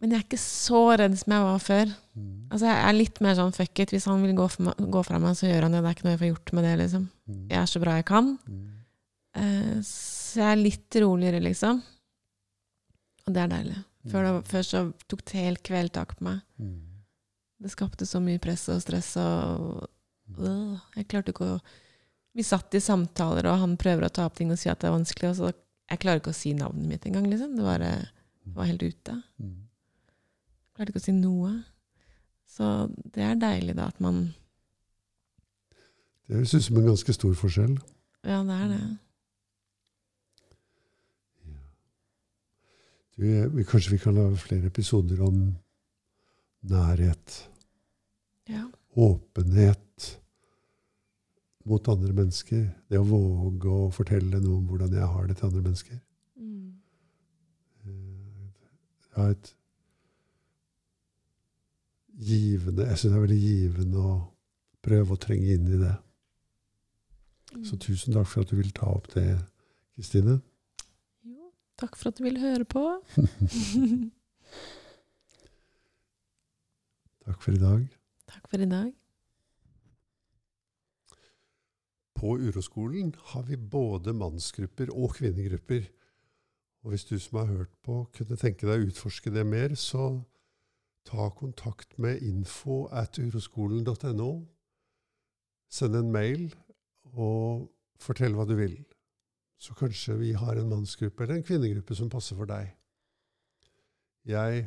[SPEAKER 3] Men jeg er ikke så redd som jeg var før.
[SPEAKER 2] Mm.
[SPEAKER 3] Altså Jeg er litt mer sånn fuck it. Hvis han vil gå, meg, gå fra meg, så gjør han det. Det er ikke noe jeg får gjort med det. liksom.
[SPEAKER 2] Mm.
[SPEAKER 3] Jeg er så bra jeg kan.
[SPEAKER 2] Mm.
[SPEAKER 3] Eh, så jeg er litt roligere, liksom. Og det er deilig. Før, det, før så tok det helt kvelertak på meg.
[SPEAKER 2] Mm.
[SPEAKER 3] Det skapte så mye press og stress og øh, Jeg klarte ikke å Vi satt i samtaler, og han prøver å ta opp ting og si at det er vanskelig, og så Jeg klarer ikke å si navnet mitt engang, liksom. Det var, det var helt ute.
[SPEAKER 2] Mm.
[SPEAKER 3] Jeg klarte ikke å si noe. Så det er deilig, da, at man
[SPEAKER 2] Det høres ut som en ganske stor forskjell.
[SPEAKER 3] Ja, det er det.
[SPEAKER 2] Du, kanskje vi kan lage flere episoder om nærhet,
[SPEAKER 3] Ja.
[SPEAKER 2] Åpenhet mot andre mennesker. Det å våge å fortelle noe om hvordan jeg har det til andre mennesker.
[SPEAKER 3] Mm.
[SPEAKER 2] Eh, Jeg har et givende Jeg syns det er veldig givende å prøve å trenge inn i det. Så tusen takk for at du vil ta opp det, Kristine.
[SPEAKER 3] Jo, takk for at du vil høre på.
[SPEAKER 2] Takk for i dag.
[SPEAKER 3] Takk for i dag.
[SPEAKER 2] På Uroskolen har vi både mannsgrupper og kvinnegrupper. Og hvis du som har hørt på, kunne tenke deg å utforske det mer, så ta kontakt med info at uroskolen.no. Send en mail og fortell hva du vil. Så kanskje vi har en mannsgruppe eller en kvinnegruppe som passer for deg. Jeg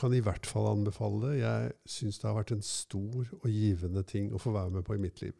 [SPEAKER 2] kan i hvert fall anbefale det. Jeg syns det har vært en stor og givende ting å få være med på i mitt liv.